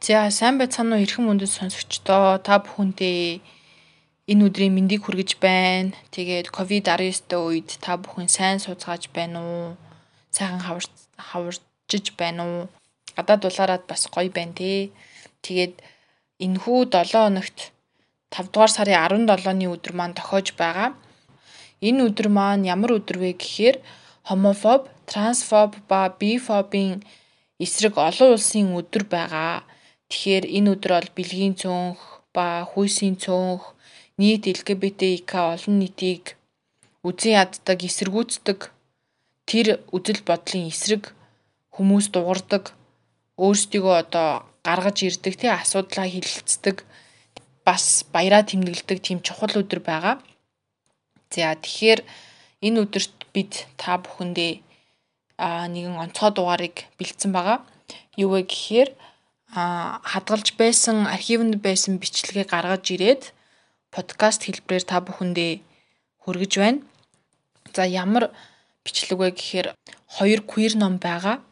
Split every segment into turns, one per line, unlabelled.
За сайн байцгаана уу эрхэм мөндөд сонсогчдоо та бүхэндээ энэ өдрийн мэндийг хүргэж байна. Тэгээд ковид-19-тэй үед та бүхэн сайн сууцгааж байна уу? Сайхан хаварчиж байна уу? Гадаад дулаараад бас гоё байна те. Тэгээд энэхүү 7 хоногт 5 дугаар сарын 17-ны өдөр маань тохиож байгаа. Энэ өдөр маань ямар өдөр вэ гэхээр хомофоб, трансфоб ба бифобийн эсрэг олон улсын өдөр байгаа. Тэгэхээр энэ өдөр бол бэлгийн цөөнх ба хүйсийн цөөнх нийт ЛГБТК олон нийтийг үзэн яддаг, эсэргүүцдэг тэр үзэл бодлын эсрэг хүмүүс дуурдаг өөрсдийгөө одоо гаргаж ирдэг тий асуудлаа хилэлцдэг бас баяраа тэмдэглэдэг тийм чухал өдөр байгаа. За тэгэхээр энэ өдөрт бид та бүхэндээ а нэгэн онцгой дугаарыг бэлдсэн байгаа. Юу вэ гэхээр хадгалж байсан архивнд байсан бичлэгээ гаргаж ирээд подкаст хэлбэрээр та бүхэндээ хүргэж байна. За ямар бичлэг вэ гэхээр хоёр queer ном байгаа.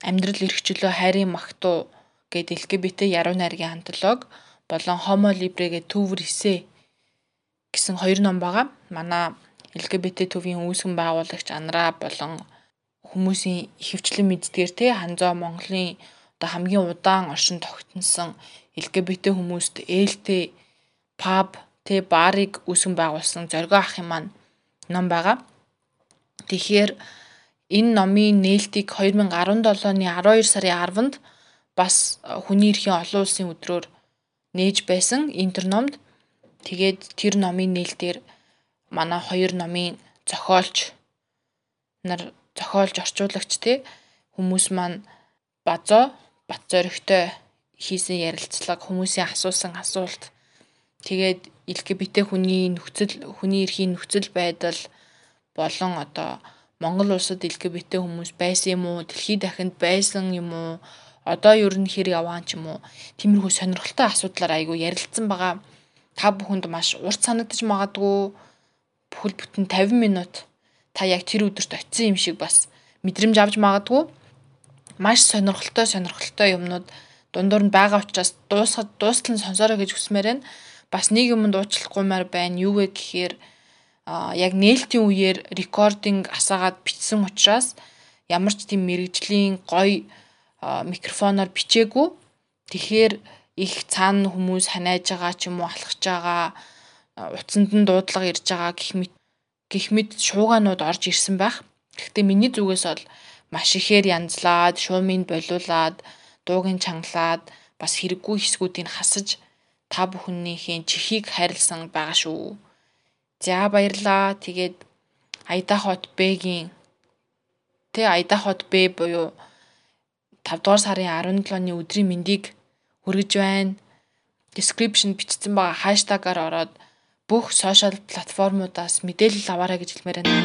Амьдрал эрхчлөө хайрын магтуу гэдэг LGBT яруу найргийн антолог болон Homo Libre гэдэг төвөр эсэ гэсэн хоёр ном байгаа. Манай LGBT төвийн үүсгэн байгуулагч Анраа болон хүмүүсийн ихэвчлэн мэддгээр те Ханзаа Монголын одоо хамгийн удаан оршин тогтносон LGBT хүмүүст ээлтэй паб тэ барыг үүсгэн байгуулсан зоргоо ах юм маань ном байгаа. Тэгэхээр энэ номын нээлтийг 2017 оны 12 сарын 10-нд бас хүний эрхийн олон улсын өдрөөр нээж байсан интер номд. Тэгээд тэр номын нээлтээр манай хоёр номын зохиолч нар зохиолж орчуулагч те хүмүүс маань базоо бат зоригтой хийсэн ярилцлага хүмүүсийн асуусан асуулт. Тэгээд LGBT хүний нөхцөл хүний эрхийн нөхцөл байдал болон одоо Монгол улсад LGBT хүмүүс байсан юм уу дэлхийд дахинд байсан юм уу одоо ер нь хэр яваан ч юм уу тиймэрхүү сонирхолтой асуудлаар айгүй ярилцсан байгаа. Та бүхэнд маш урт санагдаж магадгүй бүхэл бүтэн 50 минут та яг тэр өдөрт очисон юм шиг бас мэдрэмж авч магадгүй маш сонирхолтой сонирхолтой юмнууд дундуур нь байгаа учраас дуусгад дуустал нь сонсороо гэж хүсмээр байна. Бас нэг юм дуучлахгүймаар байна. Юу вэ гэхээр а яг нээлтийн үеэр рекординг асаагаад бичсэн учраас ямар ч тийм мэрэгжлийн гоё микрофоноор бичээгүй. Тэгэхээр их цаана хүмүүс ханиаж байгаа ч юм уу алхаж байгаа утсанд нь дуудлага ирж байгаа гэх мэт гэх мэт шуугаанууд орж ирсэн байх. Гэхдээ миний зүгээс бол маш ихээр янзлаад, шуумыг болиулаад, дуугийн чангалаад бас хэрэггүй хэсгүүдийг хасаж та бүхнийхээ чихийг хайрлсан байгаа шүү. За баярлаа. Тэгээд Айда хот Б-гийн тэ Айда хот Б буюу 5 дугаар сарын 17-ны өдрийн мэндийг хүргэж байна. Description бичсэн байгаа хаштагаар ороод бүх сошиал платформудаас мэдээлэл аваарай гэж хэлмээр байна.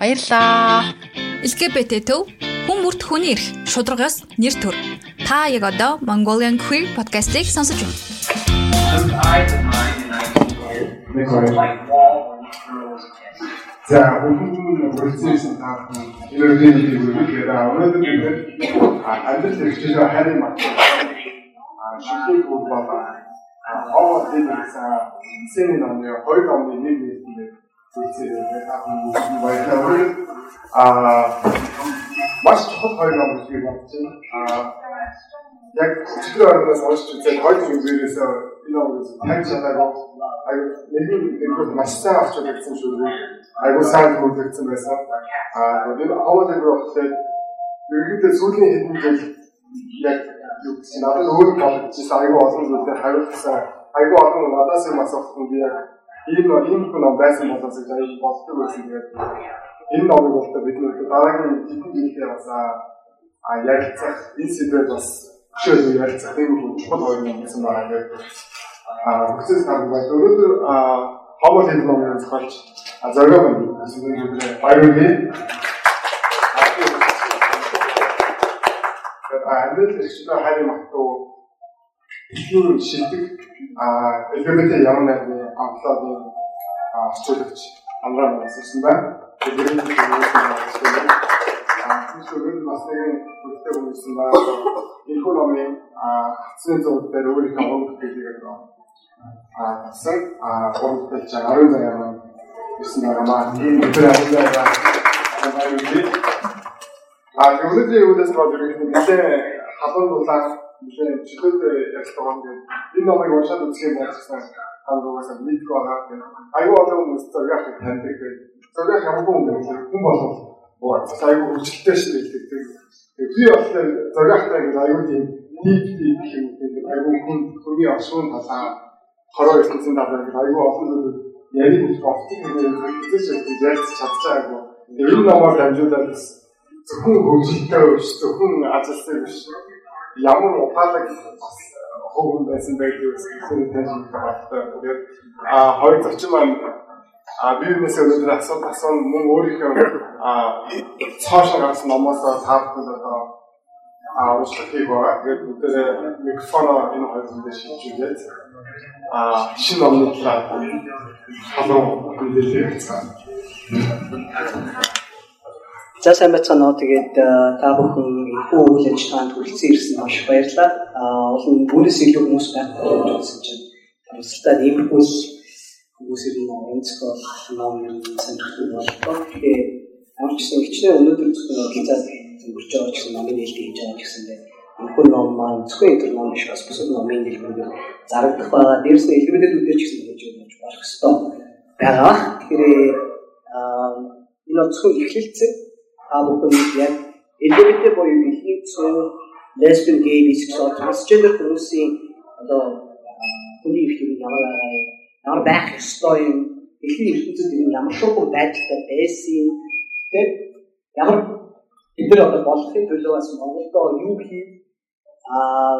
Баярлаа.
LGBT төв хүн бүрт хүний эрх шударгаас нэр төр. Та яг одоо Mongolian Queer podcast-ийг сонсож байна.
За бүгд процесс таа өнөөдрийн мэдээлэлээр өнөөдөр бид амьдрал хэрэгжүүлэх хайрын мат а шилдэг болоо аваад дээрээс сэний номны хоёр номны нэг нэг зүйлсээр таахан баярлалаа. Аа маш чухал хоёр ном гэж би байна. Аа яг чиглэл орноос уншиж үзээд хоёр зүйлээс энэ номоос таньж чадаагүй аюу нэг нэг маш сайн авч удагдсан шүү дээ. Аюу сайн хөдөлгдсөн байсан. Аа тэгээд хаваад болохоор ерөнхийдөө сүүлийн хэдэн жил яг юу гэсэн надад өөр бодчихсан аюу олон зүйлээр хариулсан аюу олон надаас юм асуух нь би яг ийм ийм хүн байсан болоос гэж аяа боддог байсан. Тэгээд энэ номыг бол бид нөр дараагийн хэдэн жилдээ бас а ярилцах энэ сэдвээр бас хөшөө ярилцах нэг хүн чухал хоёр юм гэсэн байна. Тэгээд а бүгдээс тань байна. Өнөөдөр а хавал энэ номыг зохиолч зоргоо байна. гэсэн үг баярлалаа. А амьдрал хэрэгчлээ хайрын магтуу дэлхийн шилдэг LGBT ямар нэгэн амтлааны орчуулагч амраа нассан байна. Тэгээд энэ Эсвэл бас нэг бүртээ хүмүүссэн байна. Энэхүү номын хацны зууд дээр өөрийнхөө оног хэлийг аа тасан аа оног хэлж 10 заяа гэсэн байгаа. Тийм өдөр ажиллаа. Аа өнөөдрийн үдээс бол нэлээ халуун дулаан нэлээ чөлөөтэй ярих байгаа юм. Энэ номыг уншаад үзэх юм бол гэсэн хангуугаас мэдгүй байгаа. Аюу олон хүмүүс зураг таньдаг. Зураг хамаагүй юм байна. Хүн болов уу аюу хөвчлөлтэй дээ. Би болохоор зурагтай гэж аюу тийм нийт тийм юм. Аюу хүн хүний освон талаа хороо ертөнцийн талаа аюу олон зүйл ярих гэж болчих юм. Хэвчээ ярьж чадчихаагүй. Энэ номоор дамжуулаад зөвхөн хөгжилтэй биш зөвхөн ажилтай биш ямар ухаалаг бас хөвөн байсан байдаг гэсэн тань багтаа тэгээд а хоёр зочин маань а би юунаас өнөөдөр асуулт асуун мөн өөрийнхөө а цаашаа гарсан номоос таахгүй одоо а уучлах хийх байгаа. Тэгээд бүгдээ микрофоноо энэ хоёр хүндээ шилжүүлээд а шинэ номны талаар халуун мэдээлэл өгсөн.
За сайн байцгаана уу. Тэгээд та бүхэн хүү үйл ажиллагаанд хүрэлцэн ирсэн маш баярлалаа. Аа олон бүнэс илүү хүмүүс байх болсон чинь тусдаа иймэрхүү хүмүүс ирнэ онцгой ном сонирхдаг боллоо. Тэгээд ямар ч гэсэн хичнээн өнөөдөр зөвхөн гизаад өнгөрч байгаа ч гэсэн номын нээлт хийж байгаа ч гэсэндээ өнөхөр ном маань зөвхөн энэ ном биш бас бусад номын нээлтүүд зарагдах байгаа. Дээрс нь илэрхийлэл үүдэж гэсэн гэж бодож болох ёстой байгаа. Тэгэхээр аа энэ зөвхөн эхлэлцээ та бүхэн яг LGBT буюу дэлхийн цөөн lesbian gay bisexual transgender хүмүүсийн одоо хүний эрх юм ямар ямар байх ёстой юм дэлхийн ертөнцид энэ ямар шугам байдалтай байсан. Юм тэр ямар бид нар одоо болохын төлөө бас Монголдо юу хийх аа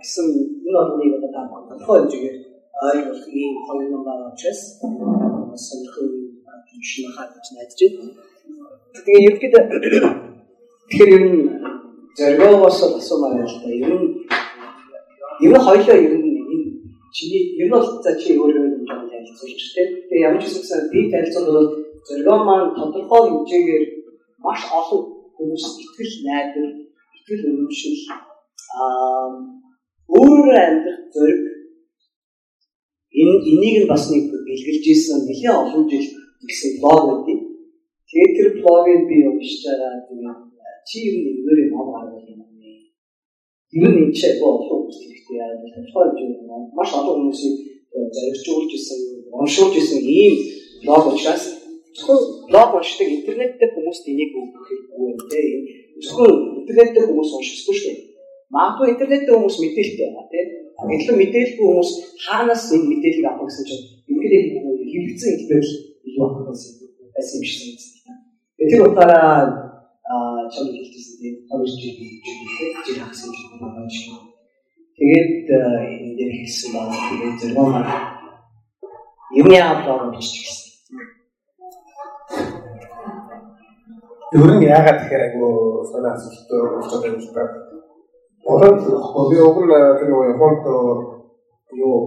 гэсэн энэ бол нэг одоо та бүхэн тодорхой хэмжээгээр ийм хоёр юм байгаа учраас сонирхол шинэ хадж найдаж байна. Тэгээ ерөөдөө тэгэхээр ер нь зоргоогоос асуумаар байна л да. Ер нь ер нь хоёлоо ер нь чиний ер нь бол за чи өөрөө юм жаа танилцуулж тээ. Тэгээ ямар ч гэсэн би танилцсан бол зоргоо маань тодорхой хэмжээгээр маш олон хүмүүс итгэл найдар, итгэл үнэмшил аа өөрөөр амьдрах зориг энэ энийг нь бас нэг бэлгэлж ийсэн нэлээд олон жил гэсэн блог байдаг. Тэгээд тэр блогийг би уншиж байгаа. Тэгээд чи юу нэгээрээ ном гаргах юм бэ? Тэр нь чи болох хүмүүс хэрэгтэй яа гэж тодорхой юм. Маш олон хүмүүсийг зоригжуулж исэн, уншуулж исэн ийм блог учраас зөвхөн блог уншдаг интернеттэй хүмүүст энийг өгөхгүй юм те. Зөвхөн интернеттэй хүмүүс уншихгүй шүү дээ. Магадгүй интернеттэй хүмүүс мэдээлэлтэй байгаа тийм. Гэтэл мэдээлэлгүй хүмүүс хаанаас энэ мэдээллийг авах гэсэн чинь ингээд хэрэгцсэн хэлбэр илүү авах гэсэн юм шиг санагдсан. Тэр утгаараа чам хэлчихсэн тийм хоёр жил жил хагас шиг байна шүү. Тэгээд энэ дээр хэлсэн байна. Тэгээд зөвхөн маань юм яагаад биччихсэн.
Өөрөөр яагаад тэгэхээр айгу санаа асуулттай болж байгаа юм бэ? Одоо би уг нь тэр Японд юу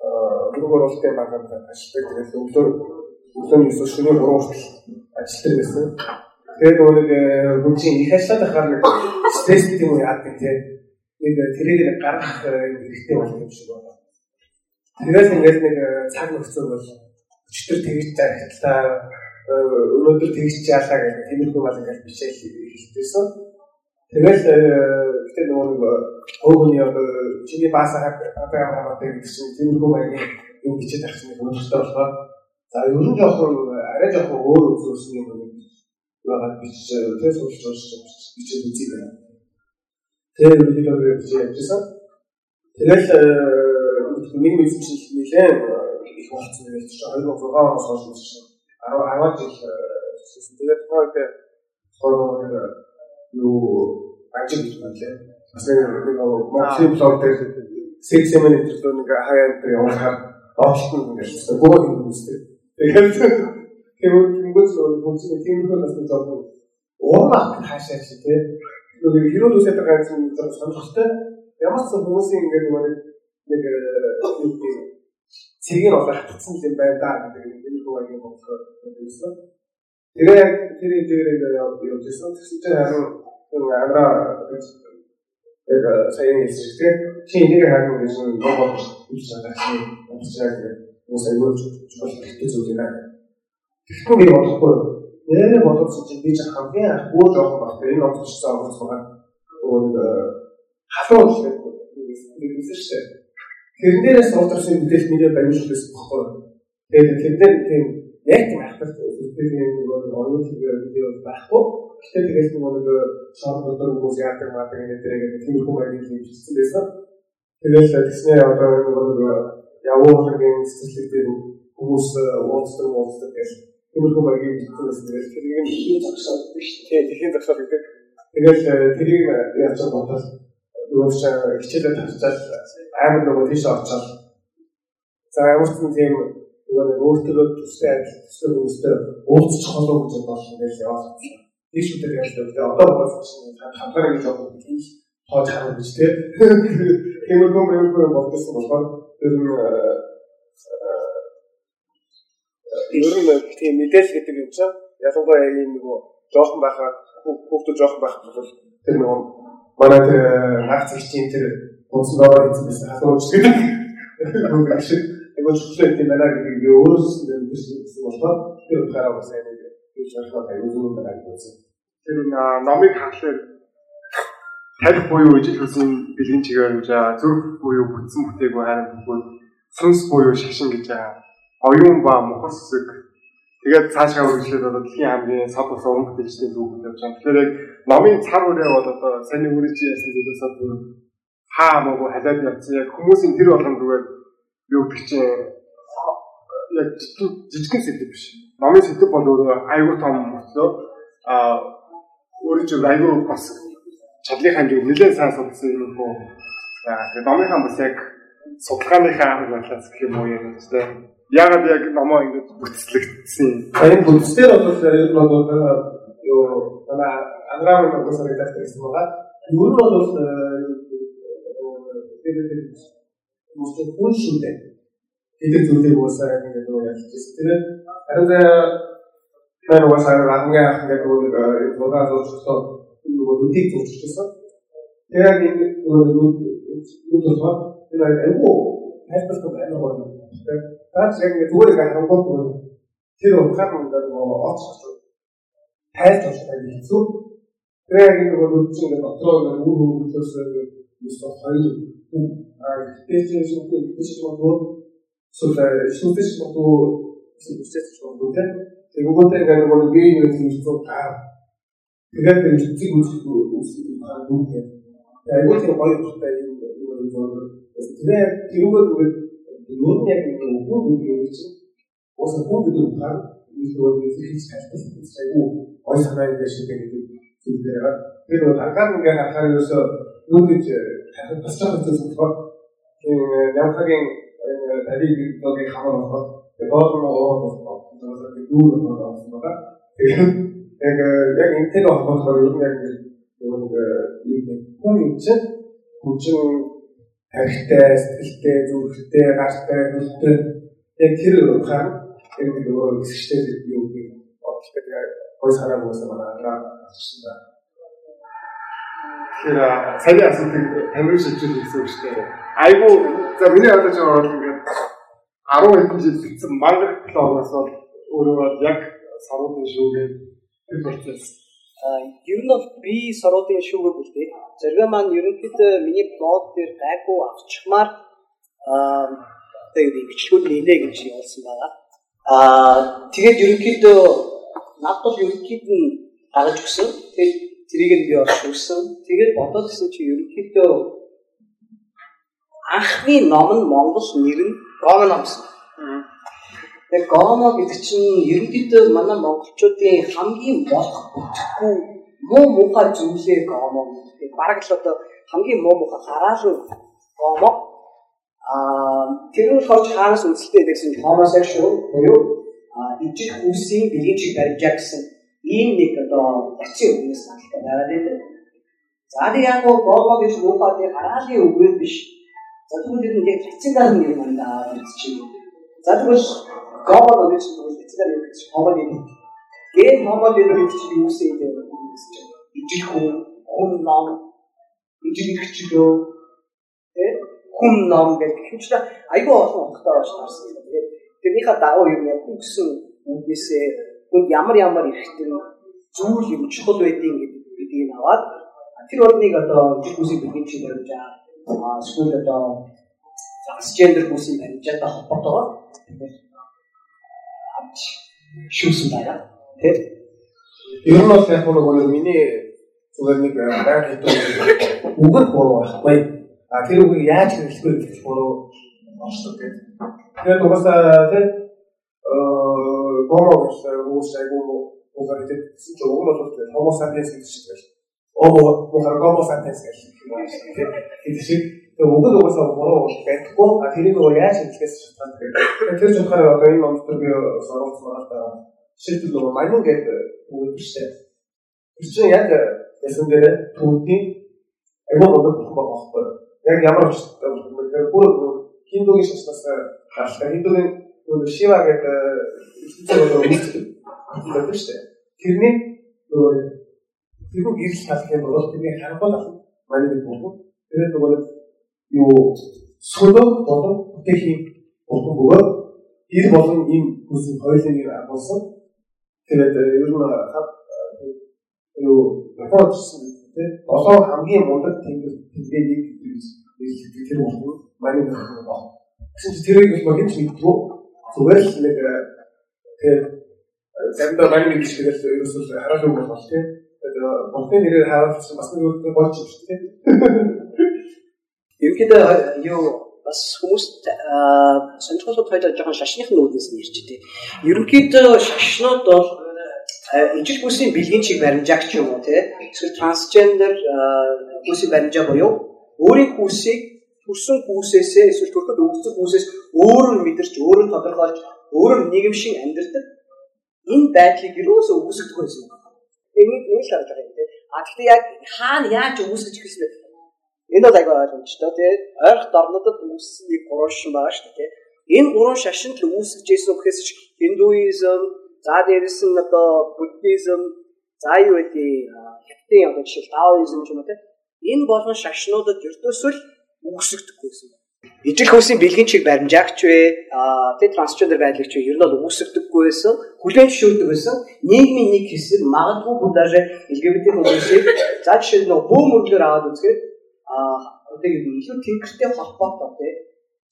э ролтой багт ашигладаг. Тэгээд өглөө өглөөний 9 шөнийн 3 хүртэл ажилтдаг байсан. Тэгээд нөгөө нэг бүгдийн их ажиллаад байхаар нэг стресс гэдэг юм яадаг тийм. Нэг тэрийг нэг гаргах хэрэгтэй болох юм шиг байна. Тэгээд ингээд нэг цаг нөхцөл бол өчтөр тэгж захидлаа өнөөдөр тэгж яалаа гэх тиймэрхүү бол ингээд бичээл хэлтэйсэн. Тэгэл гэтээ нөгөө нэг хөөгний одоо чиний баасаа ямар хамаатай гэсэн тиймэрхүү байгийн юм бичээд авсан нэг өнөртэй болохоор за ер нь жоохон арай жоохон өөр үзүүлсэн юм байна бич тэс уулзаж бичээд үзье. Тэр видеог бичиж явуулсан. Тэгэл нэг мэдчил нэлээд их болсон юм биш. 2006 оноос хойш үзсэн. 10 10 жил үзсэн. Тэгээд тухайд хоёр юу ажил гэж байна. Бас нэг нэг Монголын блог дээр секс юм нэг нэг хаяа дээр явахаар доотлон ингээд гоо юм үстэй. Тэгээд Тэнгүүс бүгд тиймэрхүү нас нэг зовлон уурах хаашаа чи тий. Нөгөө хэрүүл үсээд байгаа гэсэн зэрэг сонирхолтой. Ямар ч хүмүүсийн ингээд нөгөө нэг гэдэг цэгийн олоо хатсан юм байна да гэдэг тиймэрхүү агийн бодлоо өгсөн. Тэгээ тэр дээр явж ирсэн. Тэгсэн чинь харин агра яг сайн хэлсэн тийм чи энийг харин гэж робот хийж чадсан юм шиг уус аюул чухал хэрэгтэй зүйл юм. Тэгэхгүй би бодохгүй. Нэрээ бодсон чинь би ч хамгийн анх бүр жоох багт энэ онцлогчсон онцлог байгаа. Өөр халуун шиг нэгсэн шүү дээ. Тэрнээс суулгасан мэдээлэл миний баримтлаас бохгүй. Тэгээд тэрнээ тийм яг тийм ахтар нөгөө оюун хэлбэр байхгүй. Гэхдээ тэгээд нөгөө шар дотор хүмүүс яадаг маадаг энэ дээр тийм хүмүүс байгаад хэлсэн байсан. Тэгээд тэгснээр одоо нөгөө явуулгын цэцэрлэгтэй хүмүүс уулздаг уулздаг гэж тиймэрхүү багийн хэлсэн байсан. Тэгээд энэ хийх зогсоод биш. Тэгээд тэхийн зогсоод гэдэг. Тэгээд тэрийг яаж бодоод нөгөө хичээлээ тавьчаад амар нөгөө тийш очоод за ямар ч тийм нөгөө өөртөө төстэй адил төстэй өөртөө уулзч холоо гэж болно гэж яваад. Тийш яаж вэ? Одоо бас хамгаараа гэж боддог тийм тоож харах гэж тийм. Тиймэрхүү мөрөөр болдсон болохоор тэр нь ер нь тийм мэдээлэл гэдэг юм чинь ялангуяа ийм нөгөө жоохон байхад хүүхдүүд жоохон байх бол тэр нөгөө манай тэр наац чинь тэр Уус доор хийсэн байсан хатууч гэдэг. Эго чөлөө тийм байна гэдэг би өөрөөс нь мэдсэн болохоор тэр утгаараа бас яг нэг шалгал аюул зүүн байна гэж үзсэн. Тэр номыг хахлаар тарих буюу ижил хүсийн бэлгийн чигээр зүрх буюу бүтсэн бүтээгүй харин сүнс буюу шашин гэж оюун ба мухар сүсэг тэгээд цаашаа үргэлжлээд одоо дэлхийн хамгийн сав бус уран бүтээлчдийн зүг гэж байна. Тэгэхээр яг номын цар хүрээ бол одоо сайн үргэлж яасан зүйлээс бол хаа мөгөө халиад явцсан яг хүмүүсийн тэр болгонд зүгээр юу гэдэг чинь яг жижигхэн сэдв биш. Номын сэдв бол өөрөө аюул том мөртлөө а өөрөө ч аюул бас чадлын хэмжээ нэлээд сайн судалсан юм хөө. Тэгээ номынхаа бас яг судалгааныхаа арга барилаас гэх юм уу юм тийм. Яагаад яг номоо ингэж бүтцлэгдсэн. Энэ бүтцээр бол ер нь бол юу манай ангаараа госоо редактор гэсэн байгаа. Ер нь бол мөч хүн шүү дээ. Тэгээд зүйлийг уусаа ингээд нөгөө ялж ирсэн. Тэгээд харин тэр уусаа рангаа ингээд нөгөө бодож зурчихсан нөгөө нүдийг зурчихсан. Тэгээд энэ нөгөө нүд болохоор тэр айгүй хайртай байна байна. Тэгээд таач яг зүгээр ингээд хангууд тэр утгаар ингээд нөгөө оцсон. тайлж болох хэцүү. Тэгээд нөгөө нүд чинь ингээд дотроо ингээд үр хөвгөлөөс ингээд өсөх хоёр Тэжээс нь тэжээс бодвол эсвэл шүүдэс бодвол шүүдэс бодвол тэгвэл тэр нэг би нэг юм зүйл таа. Тэгээд тэр зэг үүсэх үүсэх байгаа юм. Тэгээд тэр гоё тохтой юм юм зүйл. Тэгээд тэрүүгээр юу нэг юм чинь ус хүн гэдэг утгаар илүү их хэлж хайсан. Гоё санаа юм шиг гэдэг зүйл дээр. Тэр бол агаар ингээ харахаар ерөөсөө юу гэж бас ч гэсэн болохоор Ямхагийн тариг догийн хамаар болохоор доолн ороод болохоор дүүр болсон байгаа. Тэгээд яг яг энтэй холбоотойгоор ер нь яг нэг хүн юм чинь хүчин харихтай, сэтгэлтэй, зүрхтэй, гартай, хөлтэй яг тэр утгаар яг нэг өөр хэсэгтэй юу юм бодлоо тэгээд гой сараа гоосаа манай асуусан байна. Тэгэхээр саяны асуултыг тамир шилжүүл гэсэн үг шүү дээ. Айгу за миний бодож байгаа бол ингээд 10 хэдэн жил битсэн мангар блогоос бол өөрөө яг саруудын шүүгээ тэр процесс
ер нь бол би саруудын шүүгээ бүлдээ. Зэрэг маань ерөнхийдөө миний блог дээр гайгүй авчмаар аа тэгээд бичлэгүүд нэлээ гэж явуулсан байгаа. Аа тэгээд ерөнхийдөө над бол ерөнхийд нь гаргаж өгсөн. Тэгээд Тэрийг нь би оршуулсан. Тэгээд бодоод гэсэн чи ерөнхийдөө анхны ном нь Монгол нэр нь Гомо номсон. Тэгээд Гомо гэдэг чинь ерөнхийдөө манай монголчуудын хамгийн болох бүтэхгүй муу мухай зүйлээ Гомо гэдэг. Бараг л одоо хамгийн муу мухай гараалын Гомо аа тэр нь болохоор хаанаас үнэлтэй гэсэн homosexual буюу ижил хүсийн бэлгийн чиг барьжаа гэсэн ийм нэг одоо очин үгнээс хангалттай байгаа юм. За тэг яг гоо гэж муухай хараалын үгээр биш. За тэгвэл энэ яг хацингаар юм даа гэж чинь. За тэгвэл гоо гэж тэгвэл хацингаар юм гэж гоо юм. гээ номод дээр чи юу гэсэн юм бэ? Ижил хүн хүн ном ижил ихчлөө тэ хүн ном гэх хэмжээ айгүй олон утгатай болж тарсан. Тэгээд тэрнийхээ дагуу юм яг үгсэн үгнээсээ хүн ямар ямар ихтэй зүйл юм чухал байдгийг гэдгийг аваад тэр орныг одоо ижил хүсийг бэлгэн чинь барьж аа эсвэл одоо трансгендер хүмүүсийн баримжаатай холбоотойгоор авч шүүсэн байгаа. Тэг.
Ер нь бол яг нэг миний зүгээр нэг байнг хэлдэг үг нь буруу байхгүй. А тэр үгийг яаж хэрэглэхгүй гэж буруу оршдог гэдэг. Тэгээд угаасаа тэг э үгс айгуу угаар гэдэг чинь үг нь бол homo sapiens гэж шиг байна. Оо мохор homo sapiens гэж байна. Тэгээд шиг тэг үг нь угаасаа буруу байхгүй. А тэрийг өөр яаж хэрэглэхээс шалтгаан гэдэг. Тэр ч болохоор одоо энэ номтөр би соруулсан байгаа шийдэл нөгөө манин гэдэг үг биш үү. Тэр чинь яг ясан дээр түүний айгүй гол бүх байхгүй. Яг ямар ч бүр хиндугийн шашнаас гаралтай. Хиндугийн нөгөө Шива гэдэг зүйл үүсдэг биш үү. Тэрний нөгөө тэрний гэрэл талх юм бол тэрний харгуул ах манин бүх. Тэгээд нөгөө юу сүлөө болон бүтэхийн бурхан бөгөөд ир болон ийм хүсийн хоёулын агуулсан Тэгээд ер нь юу Японд тийм долоо хамгийн мундаг тэнгэр тэнгэрийг хэлдэг тэр бол манай нэг байна. Гэсэн чинь тэрийг бол хинч мэдгүй зүгээр л нэг тэгээд заримдаа манай нэг шиг л ерөөсөө хараалгүй болох тийм. Тэгээд болтын нэрээр харуулсан бас нэг өөр болж шүү дээ.
Ерөнхийдөө юу бас хүмүүс сонирхолтой тайлбар жоохон шашныхын үүднээс нь ярьж дээ. Ерөнхийдөө шашнууд бол ижил бүсийн бэлгийн чиг баримжаагч юм уу те эсвэл трансгендер бүсийн баримжаа буюу өөрийн хүүсийг төрсөн хүүсээсээ эсвэл төрөхөд өгсөн хүүсээс өөрөө мэдэрч өөрөө тодорхойлж өөрөө нийгэмшин амьдардаг энэ байдлыг юусоо байсан юм. Энийг энэ л харж байгаа юм те. А гэхдээ яг хаана яаж үүсгэж эхэлсэн бэ? Энэ бол аяга ойлгомжтой тий. Ойрох дорнодод үүссэн нэг гурван шин байгаа шүү дээ. Энэ гурван шашинд л үүсгэж ирсэн гэхээс хиндуизм, За дээрэс нь одоо буддизм, за юу гэдэг хятадын одоо жишээл даоизм ч юм уу те. Энэ болгон шашнуудад ертөөсөө л үүсгдэггүйсэн. Ижил хөөсийн бэлгийн чиг баримжаагч вэ? Аа тэ трансгендер байлагч вэ? Ер нь бол үүсгдэггүй байсан. Хүлээн зөвшөөрдөг байсан. Нийгмийн нэг хэсэг магадгүй бүр даже LGBT хүмүүсийг за жишээл нөгөө бүү мөрлөөр аваад үзгээд аа одоо юу илүү тэнгэртэй холбоотой те.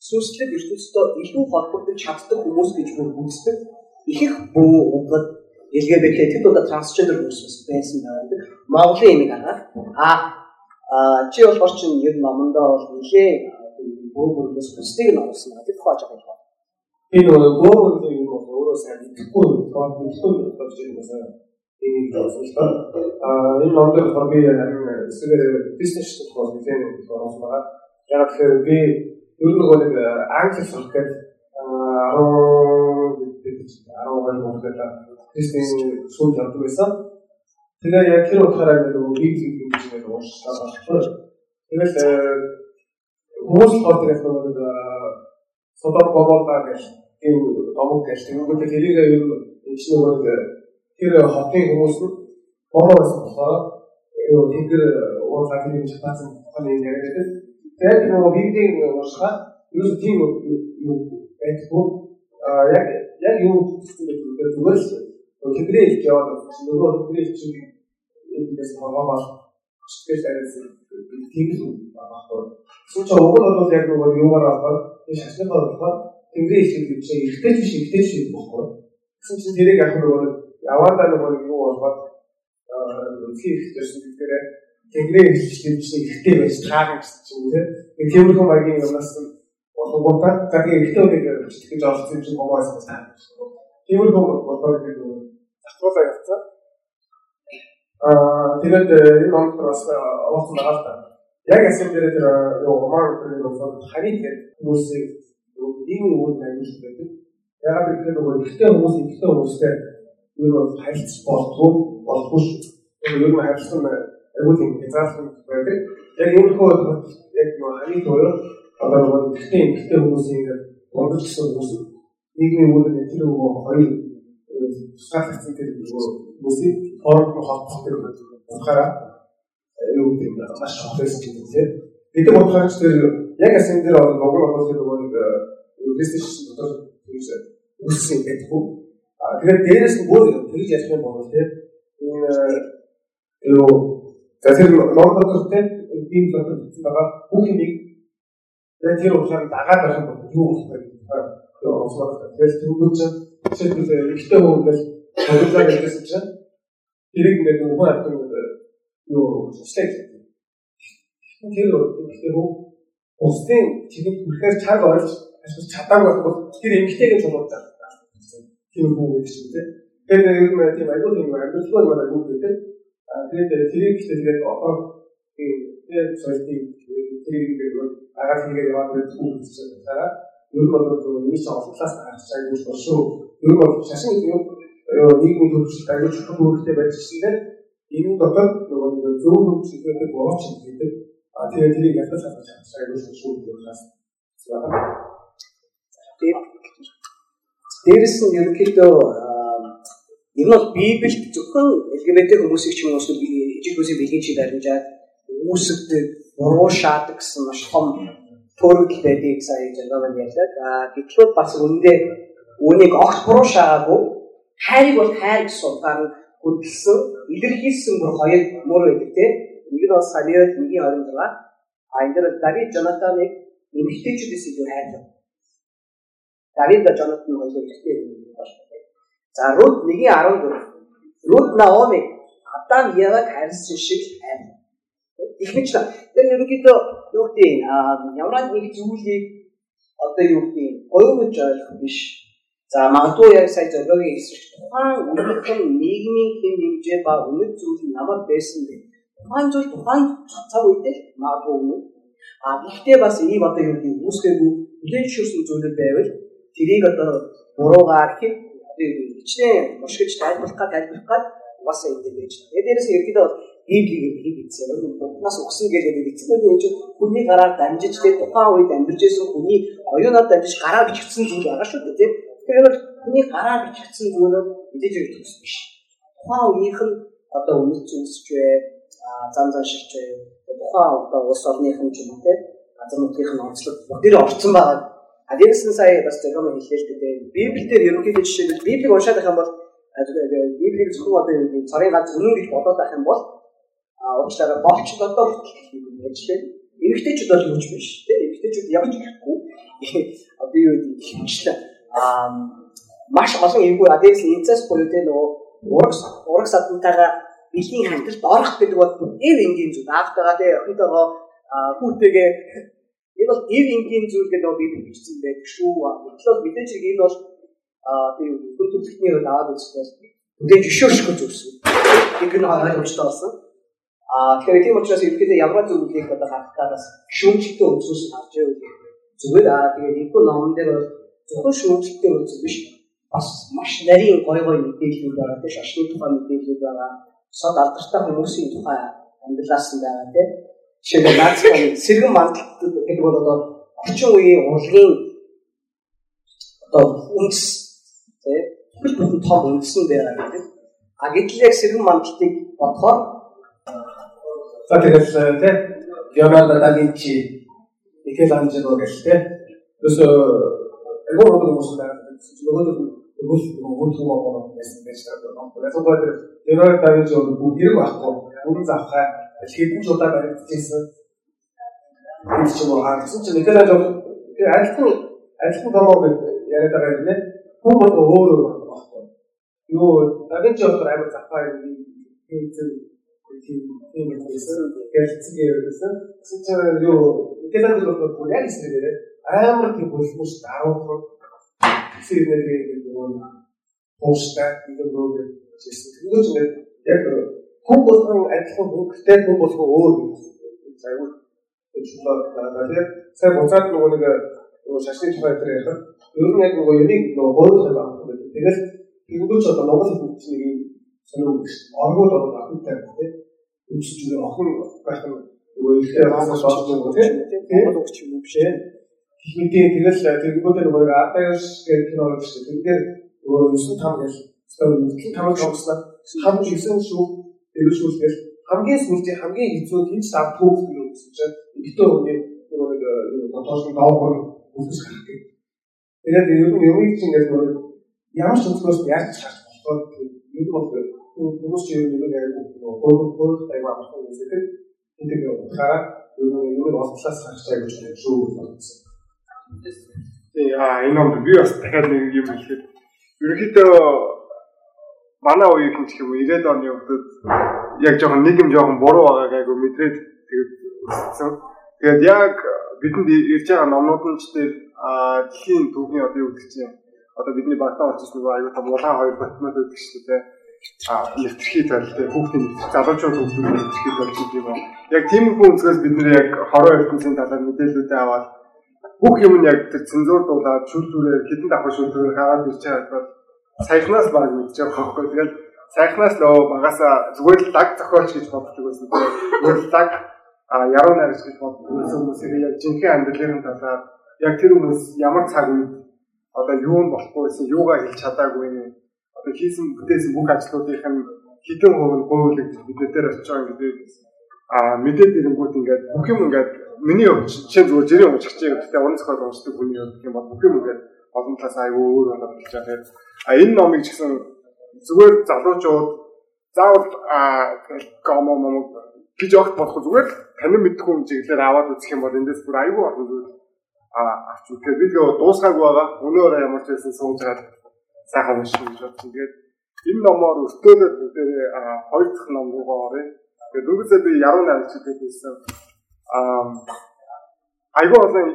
Сүнслэг ертөнцийн илүү холбогдож чаддаг хүмүүс гэж бүр үздэг. Их бүү угад LGBT тэд удаа трансгендер хүмүүс байсан байдаг. Монголын энийг хараад. А чи болохоор чинь ер номондоо бол нэлээ бүү бүрээс бусдыг нь оруулсан гэдэг хааж байгаа юм.
Би нөгөө бүү бүрийн юм бол өөрөө сайн мэдэхгүй тоо мэдэхгүй болж байгаа юм байна. Энийг хэлсэн л та. А энэ номдэр би харин эсвэл бизнес болохоор нэлээ оруулсан байгаа. Яг тэгэхээр би ер нь нэг англи сурах гэдэг 10 12 хүүхдтэй тестийн сүүл явдаг байсан. Тэгээ яг тэр утгаараа нөгөө биг зүйн гэж нэг уушлаа багтсан. Тэгэл хүмүүс болохоор тэгээд нөгөө содом гомолда гэж тийм домог гэж тэгвэл тэрийг ер нь энэ нөгөө тэр хотын хүмүүс нь гомоос болохоор юу тэр уурлаа тийм шатаасан тухайн юм яриад. Тэгээд нөгөө бигдийн уушгаа юу тийм юу байдгүй яг яг юу гэхээр зүгээр л тэдний их яваад нөгөө тэдний чинь эндээс хаваа чигээс арайсан тийм л хөө. Сүүч уг нь бол яг нөгөө юугаар аваад энэ шашныхаа болохоор тэнгэрийн их гэж ихтэй биш ихтэй биш байхгүй. Гэсэн чинь тэрийг яг нөгөө яваадаа нөгөө юу болоод үлхий ихтэйсэн гэдгээр их гэж чинь ихтэй байж таарна гэсэн чинь тийм тиймэрхүү маягийн юмнаас болгоомжтой. За тэгээ ихтэй үнийг гэж олсон юм чинь гомоос байна. Тиймэрхүү болоод гэдэг нь татварлаа явцсан. Аа тэгээд энэ номд бас орсон байгаа л та. Яг асуул дээр тэр юу омар гэдэг нь харин тэр хүмүүсийг нийгмийн үйл ажиллагаа байдаг. Яг тэгэхээр нөгөө ихтэй хүмүүс ихтэй хүмүүстэй юу бол харилцах болтгоо болохгүй шүү. Ер нь харилцсан аюул юм хязгаарлалт байдаг. Яг энэ хөө яг нөгөө харин тойроо одоо нөгөө ихтэй ихтэй хүмүүсийн бодлогчсон хүмүүс нийгмийн үйл тэр нөгөө хоёр тусгаарлагдсан тэр нөгөө хүмүүсийн хооронд нь холбох тэр утгаараа юу гэдэг нь маш юм тийм. Бид бодохоор ч тэр яг асин дээр нөгөө нөгөө нэг рестэшн дотор үүссэн гэдэг үү. А тэгээд дээрээс нь бүр тэгж ярих юм бол тийм энэ юу за тэр ном дотор тийм ийм дотор бичсэн байгаа бүх тэгээд тэр уушаар дагаад байх юм бол юу болох вэ? Юу ослоо. Тэгээд түрүүч жишээлбэл ихтэй хүн ингээл холилаа гэсэн чинь тэрийг ингээд нөгөө хатан юу слайд тэр ихтэй хүн Усдын чигэд хүрэхээр чаг орж ашиг чадаагүй бол тэр эмгтэйгээ чулуулж байгаа. Тийм гэдэг чинь тийм. Тэгэхээр ер нь тийм аюул юм амьдлгүй юм аюул гэдэг. Аа тэгээд тэрийг ихтэй тэгээд одоо тийм тэгээд соёлтын тэрийг тэгээд агаар хийгээ яваад байдаг хүн гэсэн дараа ер нь бол нэг ч олонлаас гарч бол шүү. Ер нь бол шашин гэдэг юм нийгмийн төвчлөлт аюул чухал үүрэгтэй байж гисэн энэ дотор нөгөө зөв хөгжүүлэлт болооч гэдэг А тэгээд тэрийг ятгах чадчих аюул шүү дээ бас.
Дээрээс нь ерөнхийдөө энэ бол Библиэд зөвхөн LGBT хүмүүсийг ч юм уу ижил хүмүүсийн бэлгийн чиг баримжаад үүсгдэг, буруу шаадаг гэсэн маш том төрөл байдгийг сая жагаан ярьлаа. А гэтэл бас үндэ үүнийг огт буруу шаагаагүй хайрыг бол хайр гэсэн утгаар нь хөдөлсөн, илэрхийлсэн бүр хоёр мөр байдаг тийм нэг нь бас Самуэль 1:26 а энэ дээр Давид Jonathan-ыг эмэгтэйчүүдээс илүү хайрлав. Давид ба Jonathan хоёулаа эмэгтэй юм байна. За Рут 1:14 Рут Наоми Адам Еваг хайрлсан шиг хайрлав. Ихвч тэр ерөнхийдөө юу гэдэг ямар нэг зүйлийг одоо юу гэдэг гоёмж ойлгох биш. За магадгүй яг сая зорилгын эсрэг тухайн өмнөхөн нийгмийн хэм хэмжээ ба өмнөх зүйл намайг байсан байх тухайн зүйл тухайн цаг үедээ магадгүй өмнө а гэхдээ бас ийм одоо юу гэдэг үүсгээгүй хүлээж шүүсэн зүйлүүд байвал тэрийг одоо буруугаар хэд хичнээн мушгиж тайлбарлах гад тайлбарлах гад угаасаа энэ байж. Тэгээд дээрээс ерөөдөө Библийг хийг бичсэн. Бухнаас өгсөн гэдэг нь энэ хүний гараар дамжиж тэгээд тухайн үед амьдарч байсан хүний оюунаар дамжиж гараар бичигдсэн зүйл байгаа шүү дээ тийм. Тэгэхээр хүний гараар бичигдсэн зүйлүүд мэдээж их төгс биш. Тухайн үеийнх нь одоо үнэт зүйлсч бай, зам зам шигч тухайн одоо улс орныхан ч юм уу те газар нутгийн онцлог бүгд орцсон байгаа. А дээрээс нь сая бас зөвхөн хэлээ л дээ. Библиэлд ерөнхийдөө жишээ Библийг уншаад байх юм бол Библийг зөвхөн одоо юм царийн ганц үнэн гэж бодоод байх юм бол а уучлаарай болч одоо хүртэл гэж лээ. Эмэгтэйчүүд бол юуч биш. Тэ эмэгтэйчүүд ямар ч ихгүй. Одоо юу гэдэг хэмжлээ. А маш олон эвгүй адээс инцест буюу тэ нөгөө ураг ураг садантайгаа бэлгийн ханталт орох гэдэг бол эв энгийн зүйл. Аавтайгаа тэгээ охинтойгоо хүүтэйгээ бол эв энгийн зүйл гэдэг би бичсэн байдаг шүү. Гэтэл бол мэдээж хэрэг энэ бол би хүн төрөлхтний хувьд аваад үзэхдээ мэдээж өшөөршгөө зүйлсэн. Нэг нь ойлгомжтой болсон. А тэгэхээр тийм учраас ерөнхийдөө ямар зүйлийг одоо харахтаа бас шүүмжлэлтэй үзүүлж харж байвал зүгээр аа тэгээд энэ номон дээр бол зөвхөн шүүмжлэлтэй үзэх биш бас маш нарийн гой гой мэдээлэл байгаа тийм шашны тухай мэдээлэл байгаа сод алдартай хүмүүсийн тухай амьдралаас нь байгаа тийм. Жишээлбэл наацхан сэргэн мандалт гэдэг бол одоо орчин үеийн урлагийн одоо үндэс тийм хөл бүхэн том үндэс нь байгаа гэдэг. А гэтэл яг сэргэн мандалтыг бодохоор
за тэгэл тийм Леонардо да Винчи, Микеланжело гэх тийм. Өсө эго хүмүүс байна. Нөгөө өгөл өгөл юм аа байсан байж байгаа. Яг гоо тэр Леонардо да Винчи бол бүгд хэрэг байхгүй. Бүгд завхаа хэдэн ч удаа баригдчихсэн. Энэ ч юм уу хаагсан чинь Микеланжело тэр альтан альтан томоо гэж яриад байгаа юм нэ. Хүн бол өөр өөр байхгүй. Юу да Винчи бол амар завхаа юм тийм тийм тийм тийм байсан. Гэлцгээ байсан. Тэгсэн чинь юу Микеланжело бол яг эсрэгээрээ амар тийм бүлгүүш даруухан гэсэн нэрийг нөгөө ууштай нэг рүү гэсэн. Тэгвэл яг хүн болгон адилхан хөнгөлтэй хүн болгон өөр зайвар ажиллаад байгаа. Тэгэхээр сая буцаад нөгөө нэг нөгөө шашны тухай дээр ярих. Ер нь яг нөгөө юник нөгөө боолох байх юм. Тэгэхээр тэгвэл ч одоо Монгол хүмүүс нэг юм сонио оргууд ороод ахынтай тийм үчиж үгүй охин байх нь нөгөө ихтэй хасаж болно тийм Монгол өгч юм биш ээ Хинтээ тэгэл тэгэнгүүт нөгөө Атаяш гэх кино тийм. Тэгэхээр нөгөө 9 5 гэж Тэгвэл тамаг тоглосноо хамгийн ихсэн шүү дэвшүүлгээл хамгийн сүүлдээ хамгийн хэцүү тийм старт түүх юм гэсэн чинь битүү хүний нэг тодорхой даавар үсгэж гарах гэх. Тэгээд ер нь юм чинь ингээд нэг ямар ч өнцгөөс яаж ч болохоор нэг бол хүмүүс чинь юм яг нэг хөөр хөөр тайван авах юм зэрэг энэ хараа ер нь юм болтлаас гарч байгаа гэж шүү болсон.
Тий а энэ онд би бас дахиад нэг юм хэлэхэд ерөнхийдөө манай үеийн ч юм уу 90-ад оны хүмүүс яг жоохон нийгэм жоохон буруу байгааг айгу мэдрээд тэгээд өссөн. Тэгээд яг бидэнд ирж байгаа номнууд нь ч дээр дэлхийн түүхийн одоо юу гэдэг чинь одоо бидний батаа очиж нөгөө аюу та улаан хоёр батмад байдаг шүү дээ. А нэвтрхий талтай хүүхдийн залуучууд хүүхдүүд нэвтрхий болж байгаа. Яг тийм их үнсгээс бид нэр яг хороо ертөнцийн талаар мэдээлэлүүдээ аваад бүх юм нь яг цензуур дуулаад шүл түрээр хідэн давхар шүл түрээр хаагаад ирж байгаа бол саяхнаас баг мэдж байгаа байхгүй. Тэгээд саяхнаас нөгөө багасаа зүгээр л даг зохиолч гэж боддог байсан. Зүгээр л даг а яруу найрч гэж боддог хүмүүсийг яг жинхэнэ амьдралын талаар яг тэр хүмүүс ямар цаг үед одоо юу болохгүй байсан, юугаа хэлж чадаагүй одоо хийсэн бүтээсэн бүх ажлуудынх нь хідэн хувь нь гуйлж бид дээр очиж байгаа гэдэг а мэдээд ирэнгүүт ингээд бүх юм ингээд миний хувьд чинь зүгээр жирийн уншиж байгаа гэхдээ уран зохиол уншдаг хүний хувьд юм бол бүх юм ингээд олон талаас аюу өөр болоод хэлж байгаа. А энэ номыг ч гэсэн зүгээр залуучууд заавал гомо момо гэж огт бодох зүгээр танин мэдэх хүн чиглэлээр аваад үзэх юм бол эндээс бүр аюу олон зүйл авч үзэх. Би нөгөө дуусгаагүй байгаа. Өнөөр ямар ч байсан сууж байгаа сайхан унших гэж бодсон. Тэгээд энэ номоор өртөөлөд бүгдээ хоёр дахь ном руугаа оръё. Тэгээд дөнгөсөө би яруу найрагч гэдэг байсан. Аа айгүй олон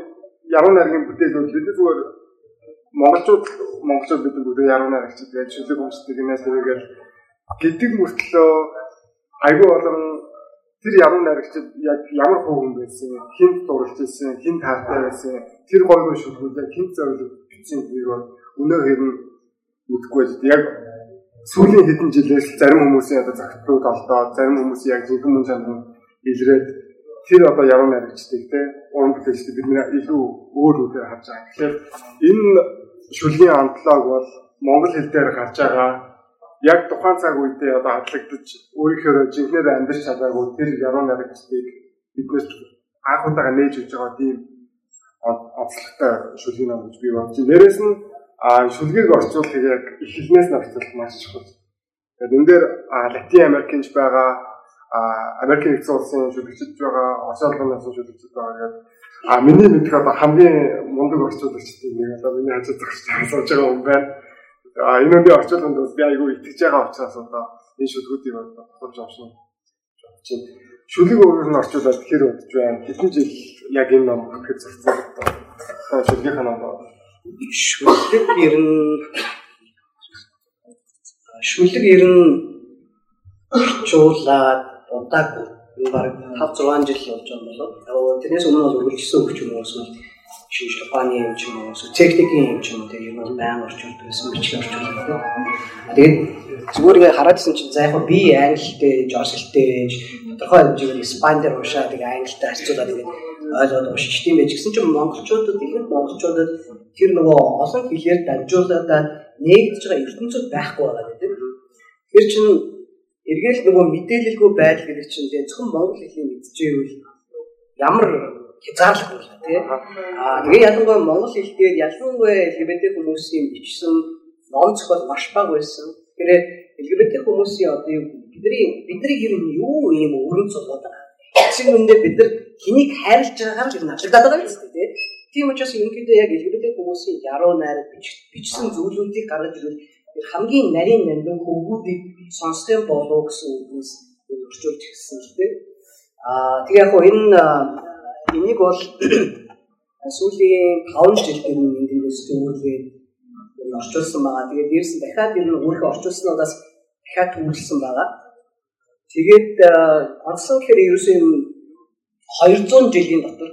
яруу найргийн бүтээлүүд бид зүгээр монголчууд монголчууд бид бүгд яруу найрагч тэгээд шүлэг өмсдөг нэ тэгээд гэдэг мөртлөө айгүй олон тэр яруу найрагчид яг ямар хүүхэн байсан, хинт дурлж байсан, хинт таартай байсан, тэр гойгоо шүлгүүлээ хинт зориулж бичсэн гэдэг бол өнөө хэрэг мэдгүй байж яг сүүлийн хэдэн жилээс зарим хүмүүсийн одоо загтлууд олдоод зарим хүмүүс яг зөвхөн мөн чанар илрээд тэр одоо яруу найрагчдыг те уран бүтээлчдийг бид нэр илүү өөр үгээр харж байгаа. Тэгэхээр энэ шүлгийн амтлаг бол монгол хэл дээр гарч байгаа яг тухайн цаг үедээ одоо хадлагдаж өөрийнхөө жинхнээр амьдарч чадаагүй тэр яруу найрагчдыг биднээс анх удаага нээж өгч байгаа тийм онцлогтой шүлгийн ном гэж би бодчих. Дээрээс нь шүлгийг орчуулах яг эхлэнээс нь орчуулах маш чухал. Тэгээд энэ дээр Латин Америкч байгаа Америк нэгдсэн улсын шүлэгчд байгаа, Орос улсын шүлэгчд байгаа гэдэг а миний мэдэх одоо хамгийн мундаг орчуулагчдын нэг одоо миний хажууд зогсож асууж байгаа хүн байна. А энэ үндэ орчуулганд бас би айгүй итгэж байгаа учраас одоо энэ шүлгүүдийг одоо тохиолж авсан чинь шүлэг өөрөөр нь орчуулаад хэр удаж байна. Хэдэн жил яг энэ ном бүтгэж зарцсан. Одоо шүлгийн ном байна
шүлэг ер нь шүлэг ер нь орчуулаад удаагүй баг 5 6 жил болж байгаа болоо. Тэрнээс өмнө бол үргэлжлсэн өгч юм уус нь шинж ухааны юм ч юм уу техникийн юм ч юм те юм бол баян орчуулдаг байсан бичлэг орчуулдаг. Тэгээд зүгээр ингээ хараадсэн чинь за яг би англитэй, жорсэлтэй, тодорхой хэмжээгээр испанидэр уушаа тэгээд англитай харьцуулаад ингээ ойлгоод уншиж тийм байж гисэн чинь монголчуудад ихэнх монголчуудад тэр нөгөө олон хэлээр дамжуулаад нэгдэж байгаа ертөнцид байхгүй байгаа гэдэг. Тэр чинь эргээл нөгөө мэдээлэлгүй байдал гэдэг чинь зөвхөн монгол хэлийг мэдчихэвэл ямар хязгаарлах вэ тий. Аа тэгээ ялангуяа монгол хэл дээр ялангуяа LGBT хүмүүсийн бичсэн ном зохиол маш бага байсан. Тэгэхээр LGBT хүмүүсийн одоо бидний бидний ер нь юу юм өрн цуглаад байгаа. Эцэг үндэ бид нар хэнийг хайрлаж байгаагаар л надлагдаад байгаа юм тийм. Тийм учраас ерөнхийдөө яг LGBT хүмүүсийн яруу найр бичсэн зүйлүүдийг гаргаж ирвэл хамгийн нарийн нандин хөвгүүдийг сонсох болов гэсэн үгнээс өрчүүлж гисэн л тийм. Аа тэгээ яг энэ энийг бол сүүлийн 5 жил гэр эндээс төвлөрээд орчуулсан байгаа. Тэгээд дээрс нь дахиад ер нь өөрийнхөө орчуулснуудаас дахиад төвлөрсөн байгаа. Тэгээд онцлог гэхээр ерөөсөө 200 жилийн дотор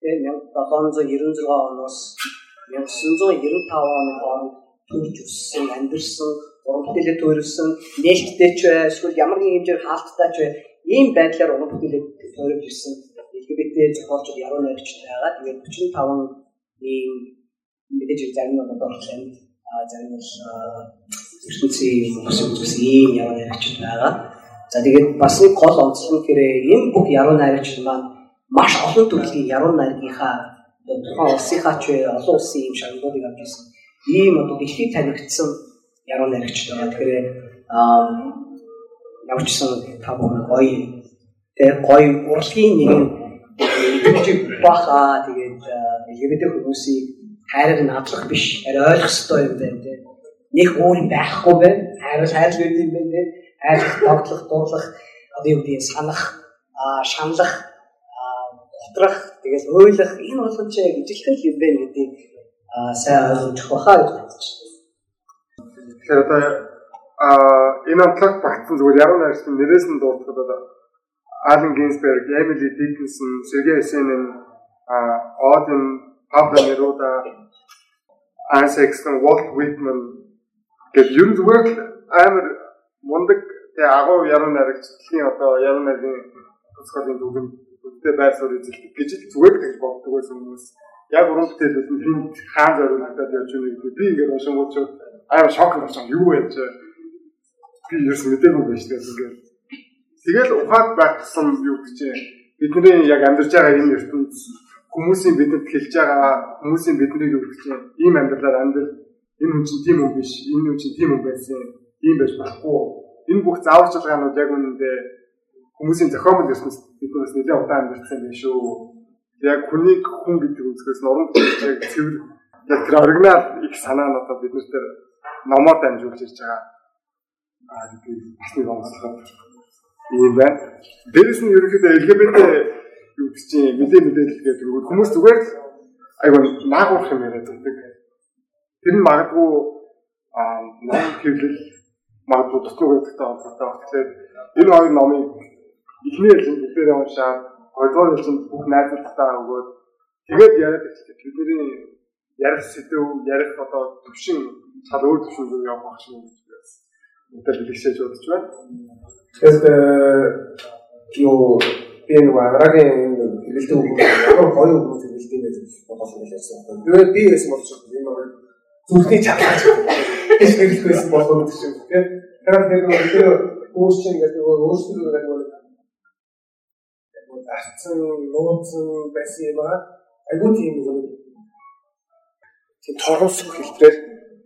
тэгээ 1796 оноос 1995 оны хооронд төрж өссөн, амьдэрсэн, уран бүтээлээ төрөлсөн, нээлттэй ч бай, эсвэл ямар нэгэн хэмжээр хаалттай ч бай, ийм байдлаар уран бүтээлээ төрөж ирсэн LGBT зохиолчд яруу найрагчтай байгаа. Тэгээд 45 ийм мэдээж зарим нь одоо Орчланд, зарим нь ертөнцийн хүмүүсийн үзсэн ийм яруу найрагчид байгаа. За тэгээд бас нэг гол онцлог хэрэг энэ бүх яруу найрагчид маань маш олон төрлийн яруу найргийнхаа тухайн улсынхаа ч олон улсын ийм шагналуудыг авч ирсэн. Ийм одоо дэлхийд танигдсан яруу найрагчид байгаа. Тэгэхээр аа ямар ч сан та бүхэн гоё тэг гоё урлагийн нэгэн идэвхтэй баха. Тэгээд LGBT хүмүүсийг хайраар надлах биш. Арай ойлгох хэрэгтэй юм байна тийм нэг юм байхгүй байна. Хайр хайр гэдэг юм байна тийм хайр тогтлох дурлах одоо юу гэдэг санах шаналх готрах тэгээд ойлгох энэ болгоч ижилхэн юм байна гэдгийг сайн ойлгох баха гэж бодож байна.
Тэгэхээр одоо а энэ онцлог багтсан зүгээр яруу найрсан нэрээс нь дуудахад одоо Ален Гинсберг, Эмили Диккенсон, Сергей Есенин, Один, Пабло Неруда, Айсекстон, Walt Whitman гэж ер нь зүгээр л амар мундаг тэг агуу яруу найрагчдын одоо яруу найргийн тусгаалын дүгэн үгтэй байр суурь эзэлдэг гэж л зүгээр л гэж боддог байсан хүмүүс. Яг уран бүтээлээс нь хин хаан зориулагдаад явж байгаа гэдэг. Би ингээд уншингууд амар шок болсон юу вэ? Гэж би ерөөс мэдээгүй байж тээ ингээд Тэгэл ухаад байгсан юу гэж бидний яг амьдарч байгаа энэ ертөнд хүмүүсийн бидэнд хэлж байгаа хүмүүсийн биднийг юу гэж ийм амьдралаар амьдрал энэ хүн чинь тийм хүн биш энэ хүн чинь тийм хүн байсан ийм байж болохгүй. Энэ бүх зааварчилгаанууд яг үнэндээ хүмүүсийн зохиомжтой ертөнц биднээс нэлээд удаан амьдарсан байх шүү яг хүнийг хүн гэдэг үзгээс уран бүтээлчийг цэвэр яг тэр оригинал их санаа нь одоо бид нар номоор дамжуулж ирж байгаа аа гэдэг бас нэг онцлог юм байна. Дээрээс нь ерөнхийдөө LGBT юу гэж чинь мэдээ мэдээлэл гэдэг нь хүмүүс зүгээр л айгүй наагуурах юм яриад байдаг. Тэр нь магадгүй аа ном хэвлэл магадгүй дутуу гэдэгтэй холбоотой. Тэгэхээр энэ хоёр номыг эхний бүгдээрээ уншаад хоёрдугаар ээлжинд бүх найзуудтайгаа өгөөд тэгээд яриад ихтэй бидний ярих сэдв ярих одоо төвшин цал өөр төвшин рүү явах шүү гэж бас өдөр бэлгшээж бодож байна. Тэгэхээр юу агарагийн хэрэгэлдэг хүмүүс ямар гоё хүмүүс хэрэгэлдэг юм гэж бодсон гэж ярьсан. Тэгээд би яасан байгаа юм аа зүрхний чадлаа гэж хэрэглэх байсан болов уу гэж тийм. Тэгэхээр тэр хүмүүс чинь ингээд нөгөө өөрсдөө ингээд нөгөө датсан нууцсан байсан юм аа. Айгуу тийм нөгөө тийм торгос хэлбэрээр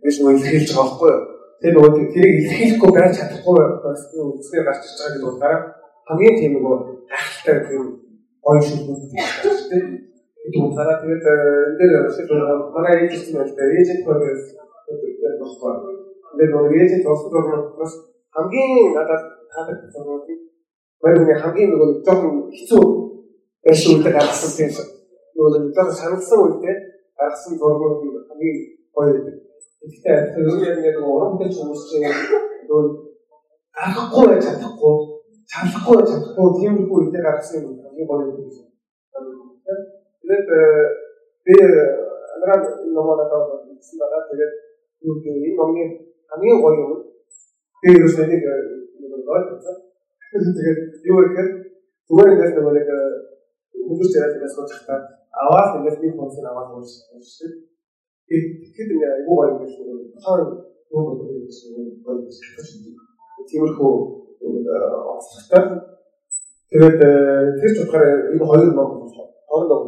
биш нөгөө илэрхийлж байгаа байхгүй юу? тэр нөгөө тэрийг илэрхийлэхгүй байж чадахгүй бас үсгээр гарч ирж байгаа гэдэг утгаараа хамгийн тийм нөгөө гайхалтай тийм гоё шүлгүүд тийм гэдэг утгаараа тэгээд энэ дээр манай ээжтэй байл дээр ээжтэй байгаас болохгүй. Тэгээд нөгөө ээжтэй болохоор бас хамгийн надад таалагдсан нь баярны хамгийн нөгөө жоохон хэцүү байсан үедээ гаргасан тийм нөгөө жоохон санагдсан үедээ гаргасан зургууд хамгийн гоё байдаг Гэхдээ тэр яг нэг уран бүтээлч хүмүүс чинь нөгөө гарахгүй байж чадахгүй, чадахгүй байж чадахгүй тиймэрхүү үедээ гаргасан юм хамгийн гоё юм гэсэн. Тэгээд би амраа номоо надад хэлсэн байгаа. Тэгээд юу гэх юм номны хамгийн гоё юм. Би ерөөс нэг нэг гоё байсан. Тэгээд юу гэхээр зүгээр ингээд нэг хүмүүс зэрэг бас бодохтаа аваад ингээд би функцийн аваад уншдаг. Тэгэхэд ингээ айгүй гоё юм шиг таар юу болох юм гэсэн гоё юм. Тиймэрхүү онцлогтой. Тэгээд тэр ч утгаараа энэ хоёр ном хоорондоо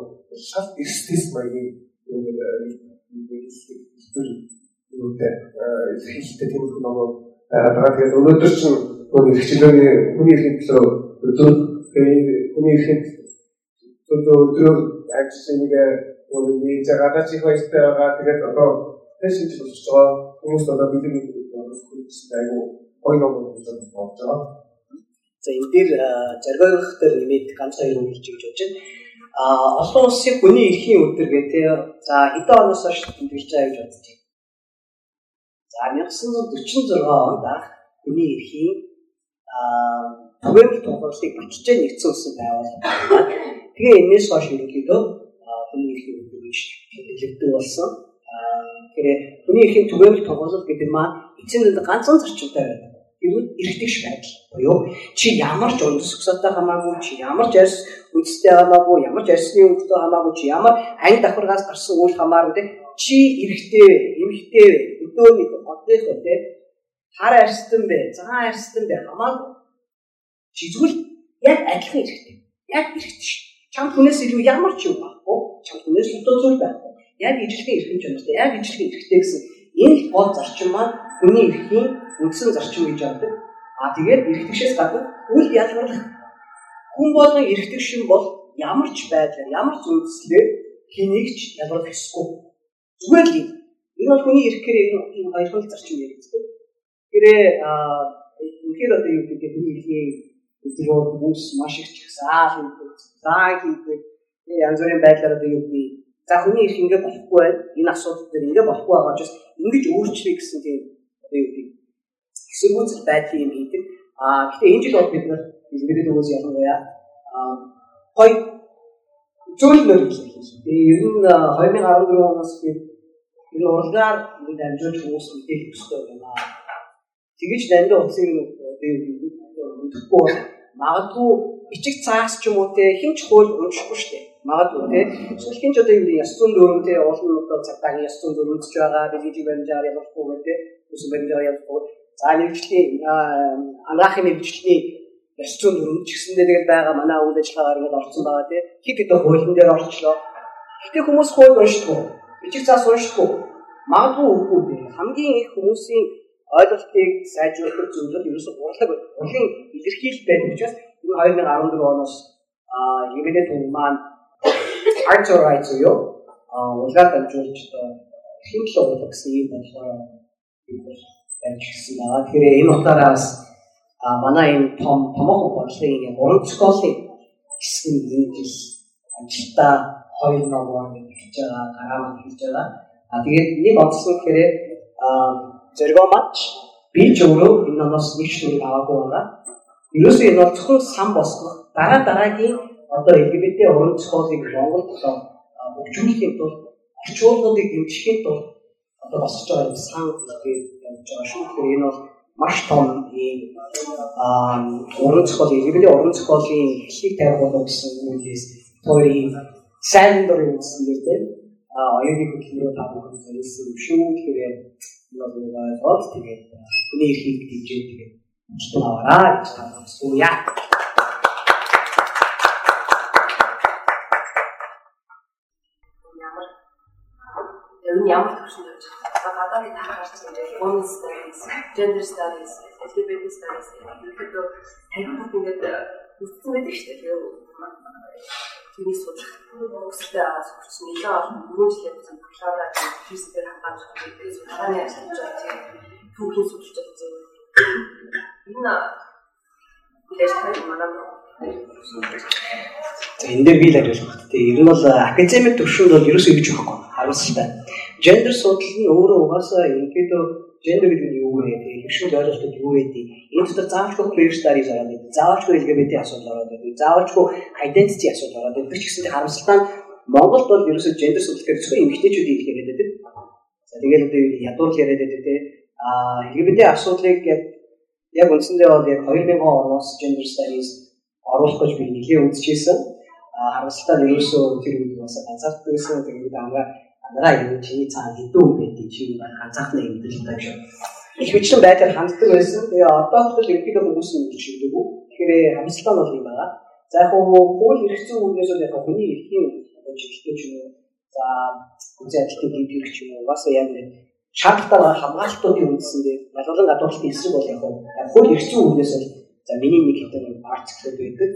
шал эрсдэс маягийн юм хэлдэг юутай хэлтэй тиймэрхүү ном байгаа. Тэгээд өнөөдөр чинь нөгөө хичээлээ хүний эрхийн төлөө өдөр хүний эрхийн төлөө өдрөөр ажилласан нэг нэг цагаатаа чих баяртай байгаа. Тэгээд одоо ч болж байгаа. Хүмүүс одоо бидний хүмүүс айгу гоё ном болж байгаа.
За энэ дээр жаргойрох дээр нэмээд ганц хоёр хэлж гэж бодож байна. А олон улсын хүний эрхийн өдөр гэдэг. За хэдэн оноос хойш тэмдэглэж байгаа гэж бодож байна. За 1946 онд анх хүний эрхийн а түгээмэл тунхаглалыг бичиж нэгдсэн улсын байгууллага. Тэгээ энэс хойш ерөнхийдөө хүний эрхийн өдөр гэж хэлэгддэг болсон. Тэгэхээр хүний эрхийн түгээмэл тоглол гэдэг маань дүнд ганцхан зарчимтай байдаг. Тэгвэл эрхтгш байдал буюу чи ямар ч үндэс өксөтэй хамаагүй чи ямар ч арьс үндэстэй хамаагүй ямар ч арьсны өнгөтэй хамаагүй чи ямар ань давхаргаас гарсан үйл хамааран тий чи эрхтэй эмхтэй өдөөний одных тий хар арьстан бэ, цагаан арьстан бэ хамаагүй. Чи зүгээр яг адилхан хэрэгтэй. Яг хэрэгтэй шүү. Чам хүнээс илүү ямар ч юм байхгүй. Чам хүнээс илүү зүйл байхгүй. Яг ижлэхэн эрхэм чанартай, яг ижлэхэн эрхтэй гэсэн энэ гол зарчим маань хүний эрхийн үндсэн зарчим гэж боддог. А тэгээд эрхтгшээс гадна үл ялгарлах хүн болгон эрхтгшин бол ямар ч байдлаар ямар ч үндслээр хэнийг ч ялгарлах ёсгүй. Зүгээр л юм. Энэ бол хүний эрх гэрээ энэ хоёр хөл зарчим яригддаг. Гэрээ а үнэхээр одоо юу гэдэг хүний эрхийн өдрөө хүмүүс маш их чагсаал үүдэг. Заа хийдэг. Янз бүрийн байдлаар одоо юу гэдэг за хүний эрх ингэ болохгүй байна. Энэ асуудал дээр ингэ болохгүй байгаа ч ингэж өөрчлөе гэсэн тийм одоо юу гэдэг эсэргүүцэл байдлын юм хийдэг. А гэхдээ энэ жил бол бид нар иргэдэд өгөөс ялангуяа гоё зүйл нөрөлж байна. Тэгээ ер нь 2014 оноос би энэ урлагаар энэ амжилт хүмүүс мэдээлэх ёстой байна. Тэгэж нандин утсыг би өгөхгүй магадгүй ичиг цаас ч юм уу те хинч хууль уншихгүй дээ. Магадгүй те эсвэл хинч одоо юу яс зүүн дөрөв те олон одоо цагтаагийн яс зүүн дөрөвч байгаа бид баримжаар явахгүй те үсэн баримжаар явахгүй. За нэгжлийн анаахын нэгжлийн яс зүүн дөрөв ч гэсэндээ тэгэл байгаа манай үйл ажиллагаагаар ингээд орсон байгаа те хит хит хуулийн дээр орчлоо. Гэтэ хүмүүс хууль уншдаггүй. Ичиг цаас уншдаггүй. Магадгүй үгүй. Хамгийн их хүмүүсийн ойлголтыг сайжруулах зөвлөл ерөөсөө урлаг урлагийн илэрхийлэл байдаг учраас энэ 2014 оноос евэдэ түн маань Arts Rights юу урлагаар дамжуулж хэмжлэг урлаг гэсэн юм болохоор амжилтсан байгаа. Тэгэхээр энэ утгаараас манай энэ том томоохон бодлогын уран зохиолын хэсэг энэ жил амжилтаа хоёр номоор хэлж байгаа, гараа хэлж байгаа. А тэгээд нэг онцлог гэхээр зоргоо мач би ч өөрөө энэ номоос нэг шиг аваагүй байгаа. Ерөөсөө энэ бол зөвхөн сан босгох дараа дараагийн одоо LGBT уран зохиолыг Монголд одоо хөгжүүлэхийн тулд орчуулгуудыг дэмжихийн тулд одоо босгож байгаа юм сан гэдэг явж байгаа шүү. Тэгэхээр энэ бол маш том ийм уран зохиол LGBT уран зохиолын эхлийг тавих болов гэсэн үгээс хоёрын сайн дурын үсэн дээр а оюуны хөтөлбөрөөр та бүхэн зориулсан юм шүү. Тэгэхээр нэг бол тэгээд хүний эрхийг дэмжиж тэгээд амжилт аваарай гэж таамагласууя.
Ямар нь төвшөнд явж байгаа. Гадаадын таарч ингээд women's studies, gender studies, LGBT studies гэхэд танихд ингээд үссэн байдаг шүү дээ тэрийг судлах өсөлтөд аваад сурч нэлээд олон дөрөв жилээр байсан бакалавра физикээр хамгаалж байгаа. Судалгааны ажиллаж байгаа тийм. Түүхийн судалж байгаа тийм энэ лэжтэй манай
За энэ дээр би л ажиллах хэрэгтэй. Ер нь бол академик төвшөнд бол ерөөсөө гэж байхгүй. Харамсалтай. Гендер судлал нь өөрөө угаасаа ерөнхийдөө гендер гэдэг нь юу вэ? Тэгээ хөвшил ойлголтод юу вэ? Энэ дотор заавалчгүй queer studies ороод байдаг. Заавалчгүй LGBT асуудал ороод байдаг. Заавалчгүй identity асуудал ороод ч гэсэн харамсалтай нь Монголд бол ерөөсөө гендер судлал гэж зөвхөн эмэгтэйчүүд ийм яриад байдаг. За тэгээд одоо ядуур яриад байдаг те. Аа LGBT асуудлыг яг яг үндсэндээ бол яг 2000 оноос gender studies оруулах гэж би нэлээд үзчихсэн. Аа харамсалтай нь ерөөсөө тэр үед бас ганцаардаг байсан. Тэгээд амгаа амгаа юм чиний цаана хэдэн үг байдгийг чи ганцаархнаа мэдэрч тааш. Их бичлэн байдлаар ханддаг байсан. Тэгээ одоо бол ерөнхийдөө хүмүүс нь үчирдэг. Тэгэхээр харамсалтай нь бол юм байна. За яг хууль эрх зүйн үгнээс бол яг хүний эрхийн одоо чиглэлтэй ч юм уу. За үзэн адилтыг хийх ч юм уу. Бас яг нэг шаардлагатай хамгаалтуудын үндсэндээ ялгалан гадуурлалтын эсрэг бол яг хууль эрх зүйн үгнээс бол За миний нэг хэдэн артиклүүд байдаг.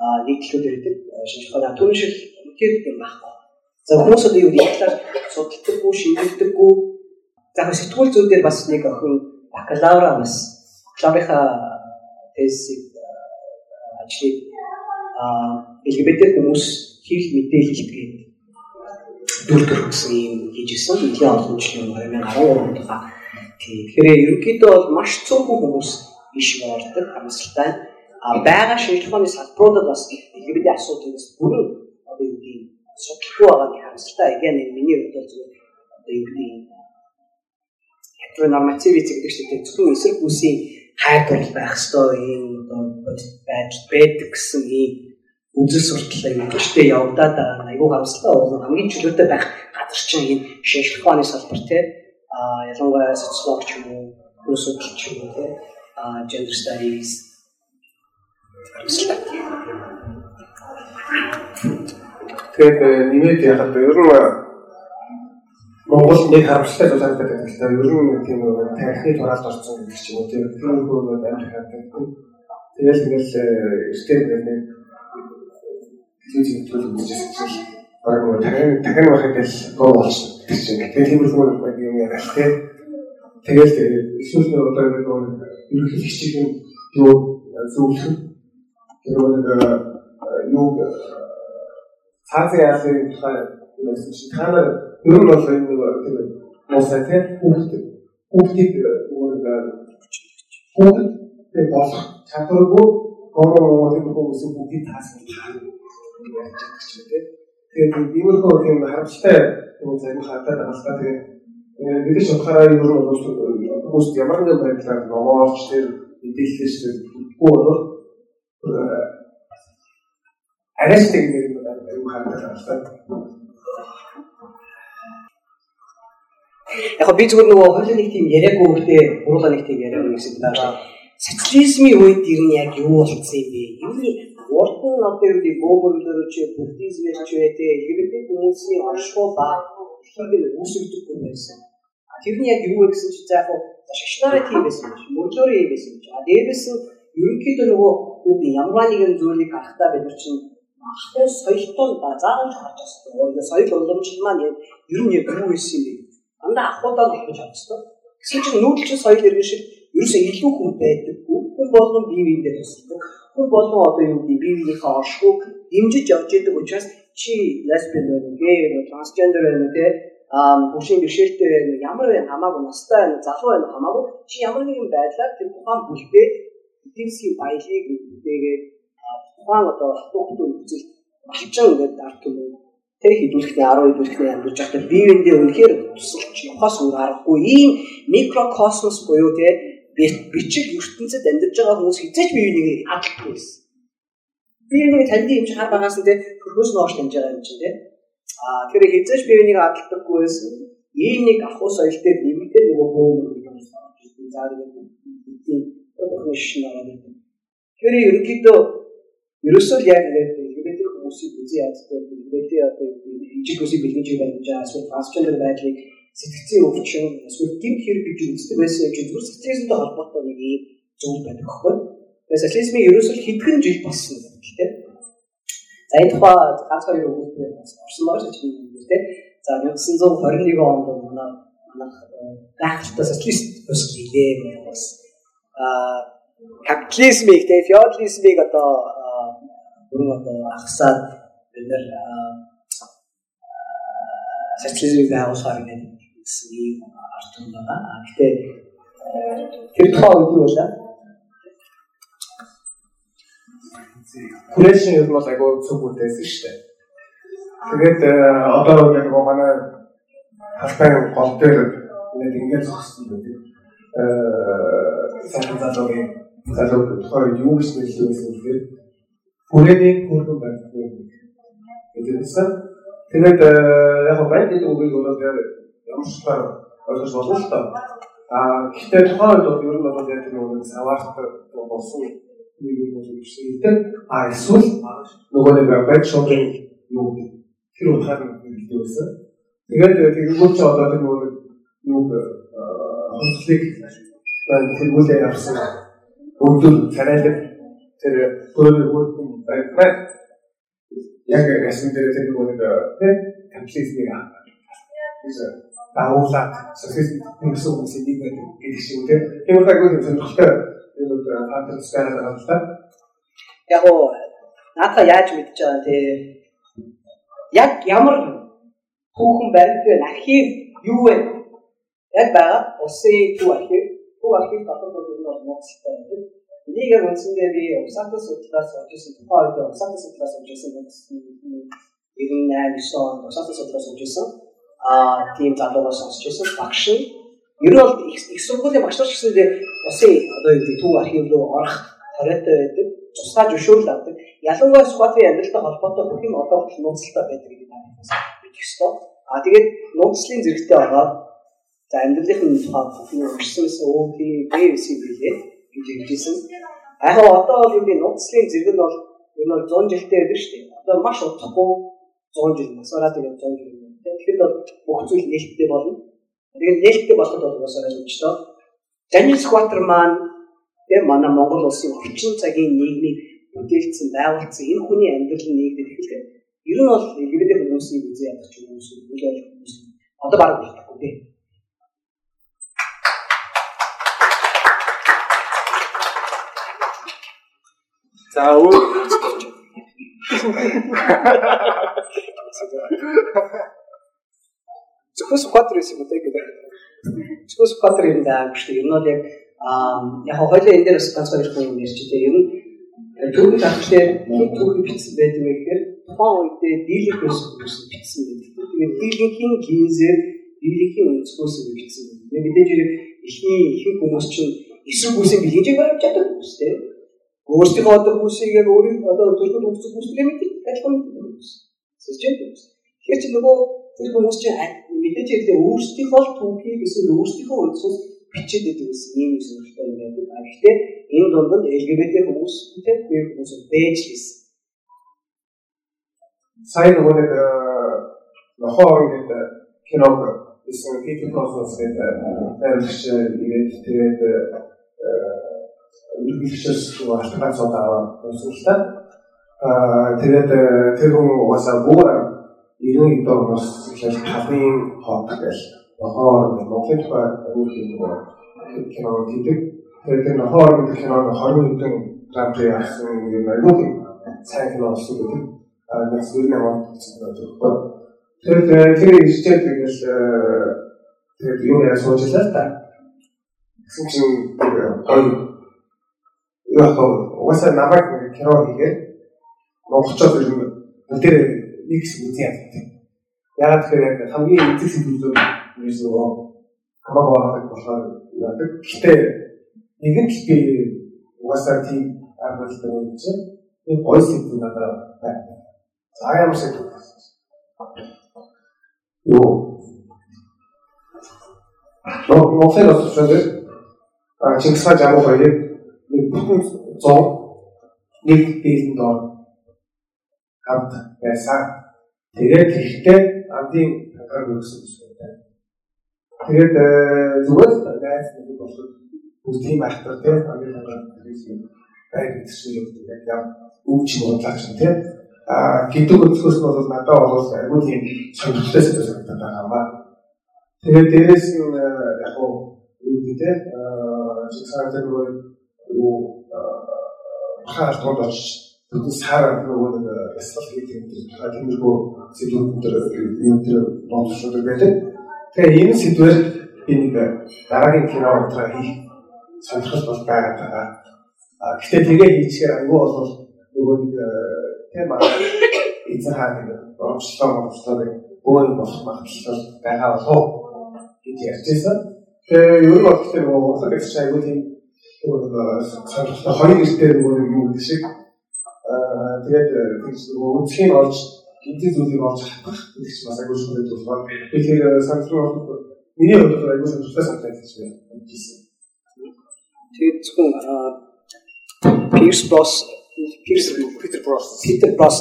Аа нийтлүүд байдаг. Шинжлэх ухааны түн шиг үнэхээр юм байхгүй. За хүмүүс одоо юу яхлаар судалдаггүй, шинжилдэггүй. За сэтгүүл зүйн дээр бас нэг охин бакалавра бас бакалаврынхаа тезийг ажлыг аа LGBT хүмүүс хийх мэдээлэлт гэдэг дүр төрсөн юм хийжсэн. Эдгээр олон жилийн 2013 онд байгаа. Тэгэхээр ерөнхийдөө бол маш цөөхөн хүмүүс биш ордог харамсалтай. А байгаа ухааны салбаруудад бас LGBT асуудлаас бүрэн одоо юу гэдэг судлахгүй байгаа нь харамсалтай. Igen миний хувьд бол зүгээр одоо юу гэдэг heteronormativity гэдэг чинь зөвхөн эсрэг бүсийн хайр байх ёстой. Юм одоо бодит байдал байдаг гэсэн ийм үзэл суртал аюултай явагдаад байгаа нь аюул харамсалтай бол хамгийн чөлөөтэй байх газар чинь энэ шинжлэх ухааны салбар те. А ялангуяа социолог ч юм уу судалж юм те. А gender studies
Тэгээд э, нэмээд яхад ер нь Монгол нэг харамсалтай зүйл харагдаад байна л да. Ер нь тийм тарихны тураалд орсон гэдэг чинь үү. Тэр хөөд амир харагддаг. Тэгэл ингээл эртээ нэг телевизийн төлөв үзчихсэн чинь баг нэг дахин дахин байх гэдэг гоо болсон гэж байна. Тэгээ тиймэрхүү нэг юм яриад тий. Тэгэл эсвэл нэг одоо нэг ерөнхийлөгчийн юу зөвлөх тэр нэг юу цаазын яалын тухай байсан чинь та нар ер нь бол энэ нэг тийм мосаа тий хүүхд хүүхдийг нэг хүүхд болох чадваргүй гомоо тийм хүмүүс бүгдийг таасан таана яаж чадчих ч тийм тэгээд иймэрхүү тийм харамсалтай юм сайн хатаад байгаа л та тэгээд мэдээж утгаараа ер нь хүмүүс ямар нэгэн байдлаар номоолч тэр мэдээлэлч тэр бүгд бол арайстай юм аюу л та
Яг би зүгээр нөгөө хоёул нэг тийм яриаггүй гэхдээ гурлаа нэг тийм яриаг гэсэн даа. Социализмын үед ер нь яг юу болсон юм бэ? Юу урд нь одоо юу гэдэг бөөгөрлөөр чи буддизмээр ч үедээ ерөнхий хүмүүсийн оршихуй ба хийгэл үүсгдэг юм байсан. Тэр нь яг юу вэ гэсэн чинь за яг шашнараа тийм байсан юм. Мөрөөр юм байсан юм. А дээрээс нь ерөнхийдөө нөгөө юу ямар нэгэн зүйлийг харахтаа бид нар чинь ахтай соёлтой заавал харж байгаа. Соёл уламжлал маань ер нь яг юу байсан юм бэ? Дандаа ахуудаа нэгж чадчихсан. Гэсэн чинь нүүдэлчин соёл иргэн шиг ерөөсөө илүү хүн байдаггүй. Хүн болгон бие биендээ тусдаг. Хүн болгон одоо юу гэдэг бие биенийхээ оршихуйг дэмжиж явж идэг учраас чи лесбиан байна, гей байна, трансгендер байна те ам бүшийн бишэлтэй байна, ямар байна хамаагүй настай байна, залуу байна хамаагүй чи ямар нэгэн байдлаар тэр тухайн бүлгээ эдийн баялыг үдээгээд тухайн одоо хүүхдүүд үзэл малчин гэдэг ард түмэн тэр хідүүлэхний 10 хідүүлэхний амьдарч байхдаа бие биендээ үнэхээр тусалж явахаас өөр аргагүй ийм микрокосмос буюу те бичиг ертөнцид амьдарч байгаа хүмүүс хизээч бие биенийг хадгалахгүй байсан. Бие биенийг танд юм чи хар багаас нь те хөрхөөс нь оош таньж байгаа юм чинь те. Аа тэр хизээч бие биенийг хадгалдаггүй байсан. Ийм нэг ахуй соёл дээр нэмэгдээ нөгөө бөөгөр юм заарыг тийм одооны шин аваад. Тэр ерөнхийдөө ерөөсөө яг LGBT хүмүүсийн үзий яддаг LGBT одоо ижиг үсийг бэлгэж байгаа юм эсвэл трансгендер байдлыг сэтгцийн өвчин эсвэл гинт хэрэг гэж үздэг байсан юм чинь зүгээр социализмтай холбоотой нэг юм зүйл байдаг байхгүй. Тэгээд социализмын ерөөсөө хэдхэн жил болсон юм тийм. За энэ тухай ганц хоёр өгүүлбэр орсон байгаа ч юм уу тийм. За 1921 онд манай манайх гайхалтай социалист өсөж илээ бас а капитализмыг тийм феодализмыг одоо бүрэн одоо ахсаад бид нэр социализмыг байгуулахаар гэдэг гэсэн ийм ард юм байна. Гэтэ тэр тухай үед юу вэ?
Хүрээшин ер нь бол агай цог үдээсэн шүү дээ. Тэгээд одоо яг манай талбай гол дээр нэг ингэж зогссон байдаг. Э сайн залуугийн залуу тухай юу гэж нэлээд байсан гэхээр хүрээний хөргөн байхгүй. Тэгээсэн. Тэгээд яг байна гэдэг үгийг бол ямар ч бай ойлгож болно л доо. А гэхдээ тухайн үед бол ер нь бол яг нэг саваарт болсон нэг юм уу гэсэн тийм. А эсвэл нөгөө нэг бэк шопинг юу тэр утгаар нь байсан. Тэгээд тэгэнгүүт ч одоо тэр нөгөө юу хөндлөлийг тэргүүлээ явсан. Өгдөл царайлаг тэр өөрөөр хэлбэл байна. Яг ясн дээр тэр нэг тийм капитализмыг дагуулад социализм гэсэн үгсийг нэг байдаг гэдэг шиг үү тийм. Тэр удаагүй сонирхолтой юм уу фактор скара байгаа л та.
Яг оо наата яаж мэдж байгаа тийм яг ямар хүүхэн баримт вэ? Архив юу вэ? Яг байгаа усын хүү архив. Хүү архив дотор бол юу болчихсон тийм. Энийг яг үндсэндээ би усаатас судлаас олжсэн тухайн үед усаатас судлаас олжсэн 98 онд усаатас судлаас олжсэн а тийм залуугаас сонсч байсан багш нь. Ер нь бол их сургуулийн багш нар гэсэн усын одоо юу гэдэг төв архив руу орох хориотой байдаг. Тусгай зөвшөөрөл авдаг. Ялангуяа Скватын амьдралтай холбоотой бүх юм одоо хүртэл нууцтай байдаг гэдэг таамагласан бид өстой а тэгээд нууцлын зэрэгтэй ороод За амьдралын тухай өрсөнс OT BC билээ гэж хэлжсэн. Яг одоо бол энэ нууцлын зэрэг нь бол энэ бол 100 жилтэй байдаг шүү дээ. Одоо маш удахгүй 100 жил масаараа тэгээд 100 жил. Тэгэхээр бол бүх зүйл нээлттэй болно. Тэгээд нээлттэй болоход бол масаараа зөвчтөө. Daniel Squatter маань тэр манай Монгол улсын орчин цагийн нийгмийг бүтээлсэн байгуулсан энэ хүний амьдрал нийгдэд эхлэхэд ер нь бол LGBT хүмүүсийн үзээ ядах хүмүүс үл бол хүмүүс одоо баг болчихгүй тийм.
За өөр
Зөвхөн Squatter юм уу гэдэг. Зөвхөн Squatter юм даа гэж нь бол яг яг хоёлаа энэ дээр бас ганцхан их юм ярьж байгаа. Ер нь түүний тавчлаар хэд түүхий бичсэн байдаг вэ гэхээр тухайн үедээ байсан хүмүүс бичсэн байдаг. Тэгээд дийлэнхийн гинзээр дийлэнхийн өнцгөөс бичсэн байдаг. Мэдээж хэрэг ихний ихэнх хүмүүс чинь эсрэг хүмүүсийн бэлгэж барьж чаддаг тийм. Өөрсдийнхөө одоо яг өөрийн одоо төлөвлөлт үүсгэх хүмүүстэй мэддэг адилхан хүмүүс. Сэжээд хүмүүс. Тэгэхээр чи нөгөө тэр хүмүүс чинь мэдээж хэрэг өөрсдийнхөө түүхийг эсвэл өөрсдийнхөө өнцгөөс бичээд байдаг гэсэн ийм сонирхолтой юм байдаг. А гэхдээ энэ дунд LGBT хүмүүстэй queer хүмүүс байж лээс.
сайн нөгөө нэг нохоо ингээд киног исэн people process гэдэг амьдч ирээд тэгээд үргэлжлэж ашиглаж суудаа сонслоо. Аа тэгээд тэр хүн угаасаа бүр 90 хэд орноос эхлээд халын хот гэж нохоо Монголын тухай өөр юм кино гэдэг. Тэгээд тэр нохоо гэдэг киног 20 хэдэн грампри авсан юм аюул сайн кино болсон гэдэг. Аа нэг зүйл нэг байна. Тэгээд тэр ирчээд тэгэл тэгээд юу яа суучлаа та. Гэсэн чинь гоё яг угаасаа намайг нэг кино хийгээд монголчууд ер нь бүгдээ нэг хэсэг үзэн яддаг. Яагаад тэгэхээр яг хамгийн эцэг сэдвүүд юус нөгөө хамаагүй байгаа болохоор яадаг. Гэтэ нэгэн л би угаасаа тийм аргалтай юм чинь энэ гоё сэдвүүд надад байна. За ямар сэдв юу Монголын осолчод а Чингис хаан жамуу хоёрыг нэг бүхэн 100 нэг дээлэнд ор хамт байсан. Тэгээд тэгэхдээ амдын хангар өгсөн байна. Тэгээд зүгээр найз нэг болоод тийм ахтар тийм амдын хангар гэсэн байг гэсэн юм яг яа өвч бодлаач тийм а гэдэг нь бол надад бол айгүй тийм сонирхолтой санагдаад байгаа юм байна. Тэгээд дээрэс нь яг уу гэдэг аа чигсаа тэр юу тод очиж бүгд саараа нөгөө нэг ясвал хийх юм дээр тухай тиймэрхүү сэдвүүд дээр юм дээр бодлоо байдаг. Тэгээ энэ сэдвэр би нэг дараагийн кино унтраа хийх сонирхол бол байгаад байгаа. А гэхдээ тэгээ хийчихээр аюу бол нөгөө нэг тийм аа эзэн хаа нэг оромжлоо оромжлоо өөр болох магадлал байгаа болов гэж ярьжсэн. Тэгээ ер нь бол гэхдээ нөгөө гэж аюу тийм сонирхолтой хоёр эртээ нөгөө нэг юу гэдэг шиг. Аа тэгээд нөгөө үнцгийг олж эдийн зүйлийг олж хатах гэдэг чинь бас агуу шүмээд болохоор тэгэхээр сонирхол миний хувьд агуу сонирхолтой санагдаж байна.
Тэгээд зөвхөн Pierce Bros Pierce
Peter Bros
Peter Bros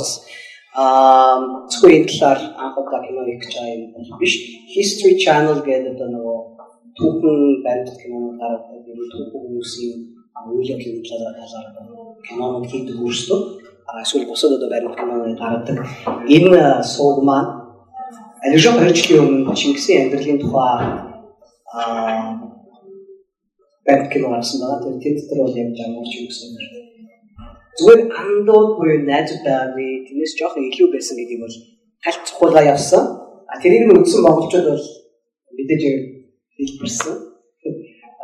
аа зөвхөн энэ талаар анх удаа кино хийх гэж байгаа юм биш. History Channel гэдэг нөгөө түүхэн баримт кинонууд гаргадаг юм түүхэн хүмүүсийн үйл явдлын талаар талаар кинонууд хийдэг өөрсдөө эсвэл бусад одоо баримт кинонууд гаргадаг энэ сууг маань алижон хоёрчлын өмнө Чингисийн амьдралын тухай баримт кино гаргасан байгаа. Тэр тэд дотор бол юм гэсэн юм. Зүгээр андууд буюу найзууд байгаагүй тэрнээс жоохон илүү байсан гэдэг бол хальт цохолоо явсан. А тэрийг нь үдсэн монголчууд бол мэдээж хэлбэрсэн.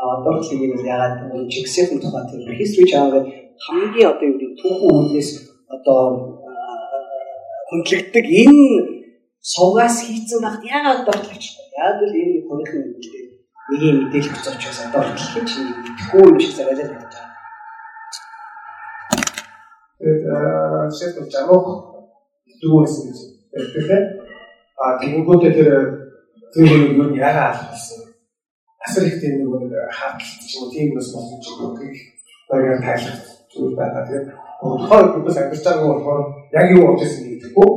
Одоо л юм яагаад Чиксийн тухай тэр history channel хамгийн одоо юу гэдэг түүхэн үүднээс одоо хөндлөгдөг энэ сувгаас хийцэн багт яагаад дортлогч яагаад л энэ юм гэдэг нэг юм мэдээлэл өгч учраас одоо хэлэх чинь итгэхгүй юм шиг санагдаж байна.
Тэгээд шийдэл жамах дүүс гэж хэлдэг. А тэгэнгүүтээ тэр тэр юу яагаад алхсан асар их тийм нэг хаадлт ч юм уу тийм бас болсон ч юм уу гэх баяр тайлах зүйл байгаа. Тэгээд тухайн хүмүүс амьдарч байгаа болохоор яг юу болж ирсэн гэдэггүй.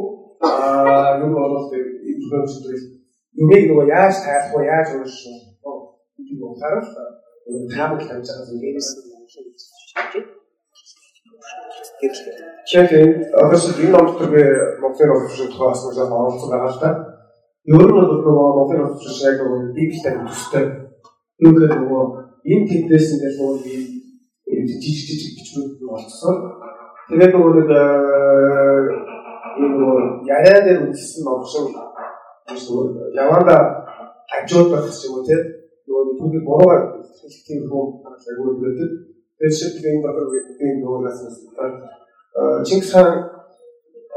Аа юу болоод инфлюенсер юмыг нөгөө яаж тайлах вэ? Яаж өөрчлөх вэ? гэдэг нь харах таамаг тавьж байгаа зүйл дээрээс Жишээ нь одоо энэ номтор би Монголын офишын тухай нэг жоохон онцлог байгаа л та. Ер нь бол нөгөө Монголын офишын яг нөгөө библитэй төстэй юу гэдэг нөгөө энэ тэндээс ингээд нөгөө жижиг жижиг бичмүүд болцсон. Тэгээд нөгөө нэг энэ нөгөө яриа дээр үзсэн ном шиг яванда хажууд байх ч юм уу тийм нөгөө түүхийг буруугаар хэлэх тийм хөө айгүй өгдөг. Тэгээд шийдлийн дотор тийм нөгөөс нь Чингис хаан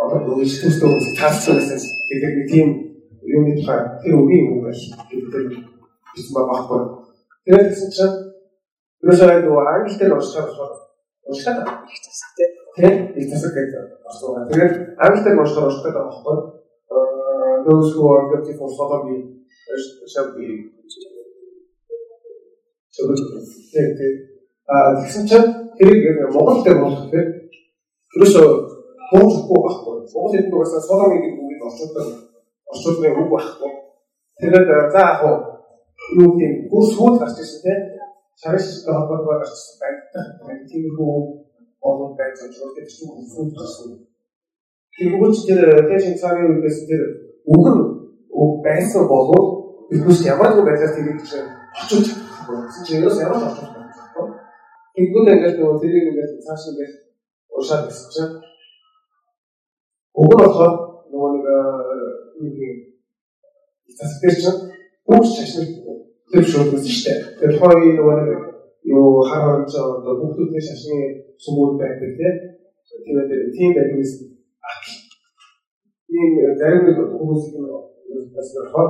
одоо ихтэй үс таацсан гэдэг нэг тийм юуны тухай тэр үгийн юм байна гэдэг хэлсэн байгаа. Тэгээд тэгсэн чинь ерөөсөө нөгөө англи дээр уншихаар болохоор уншихад их засаг тийм их засаг гэдэг байна. Тэгээд англи дээр уншихаар уншихад байгаа байхгүй. Those who are guilty for sodomy shall be тийм а тэгсэн чинь тэрийг Монгол дээр болох тийм ерөөсөө буухгүй байхгүй. Монгол хэлний угаасаа содомын гэдэг үгийг орчуулдаг орчуулгын үг байхгүй. Тэгээд за яг юу тийм бүх сүүл гарч ирсэн тийм шариштай холбоотой гарч ирсэн байдаг. Тиймэрхүү болон байж байгаа гэдэг чинь сүүл гарсан. Тэгвэл тэр тэжин цагийн үеэс тэр үг байсан болов биднээс ямар нэгэн байдлаар чинь очиж чадахгүй. Чи ерөөс ямар ч очиж чадахгүй. Тэгвэл ингээд нөгөө тэрийг ингээд цааш ингээд уушаад гэсэн чинь нь болохоор нөгөө нэг нэг засагч чинь бүгд шашнал тэр шууд үзсэн шүү дээ. Тэр хоёр нөгөө нэг юу хараад одоо бүгдээ шашны сүмүүд байдаг тийм. Тэгээд тийм байдгаас ийм зарим нэг хүмүүс юм бас болохоор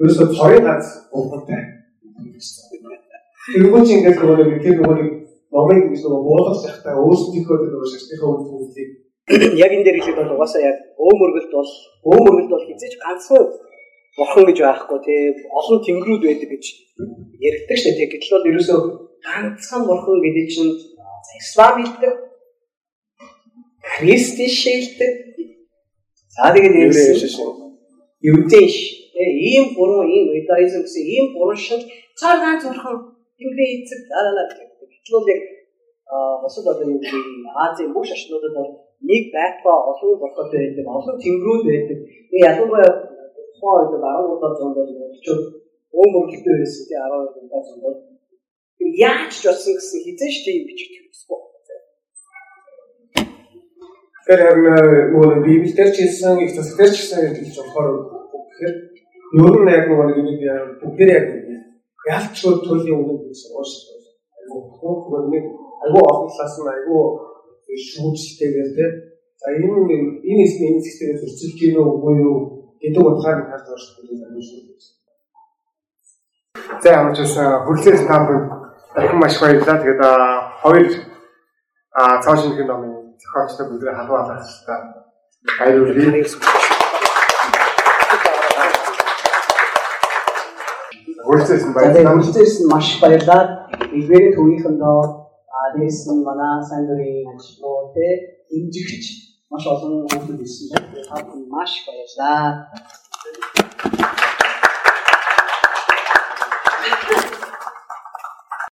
ерөөсөө цорын ганц ухамтай. Тэргүүч ингээд нөгөө нэг тэр нөгөө нэг номыг гэж нөгөө буулгаж захтаа өөрсдийнхөө тэр нөгөө шашныхаа үйл хөдлөлийг
яг энэ дээр хэлээд бол угаасаа яг өөмөргөлд бол өөмөргөлд бол хизээж ганцхан бурхан гэж байхгүй тий олон тэнгэрүүд байдаг гэж яригддаг шээ. Тий гэтэл бол ерөөсөө ганцхан бурхан гэдэг чинь ислам хэлдэг христийн шилдэг. За тэгээд евдейш тий ийм буруу ийм иудаизм гэсэн ийм буруу шил. Цаа ганц бурхан тэнгэрийн эцэг алалаа гэтэл яг босод одоо юу гэдэг Азийн бүх шашнуудад бол нэг байтгаа олон бурхад байдаг, олон тэнгэрүүд байдаг. මේ ялангуяа тухайн үед 13 зуунд бол монголчууд өө мөнгөтэй байсан тий 12 зуунд бол. Яаж ч болсон гэсэн хизээш тийм бичиж хэрэгсэхгүй.
Тэр харин нөгөө библиэр ч хэлсэн, их засгаар ч гэсэн гэж болохоор тэгэхээр ер нь яг нөгөө нэг бүгдээр яг ялчгүй төрлийн үнэн гэж ууштай. Нөгөө нэг айгүй олон талаас нь айгүй шүүжтэйгээр тийм за энэ энэ хэсгийн энэ системээс зөрчилж гинөө үгүй юу гэдэг утгаар нь харж байгаа шүү дээ шүү. За амжаас хүрлээс таамаг дахин маш баярлалаа. Тэгээд хоёр а цааш нэг номын зохиолчтой бүгд халуун алгачлаа. Баярлалаа. Хүрцээс баярлалаа.
Хүрцээс маш баярлалаа. Илбэрэ төвийнхөндөө дээрс нь манай сандрын ажлууд те имжигч маш олон хүмүүс ирсэн байна. Та бүхэн маш баярлалаа.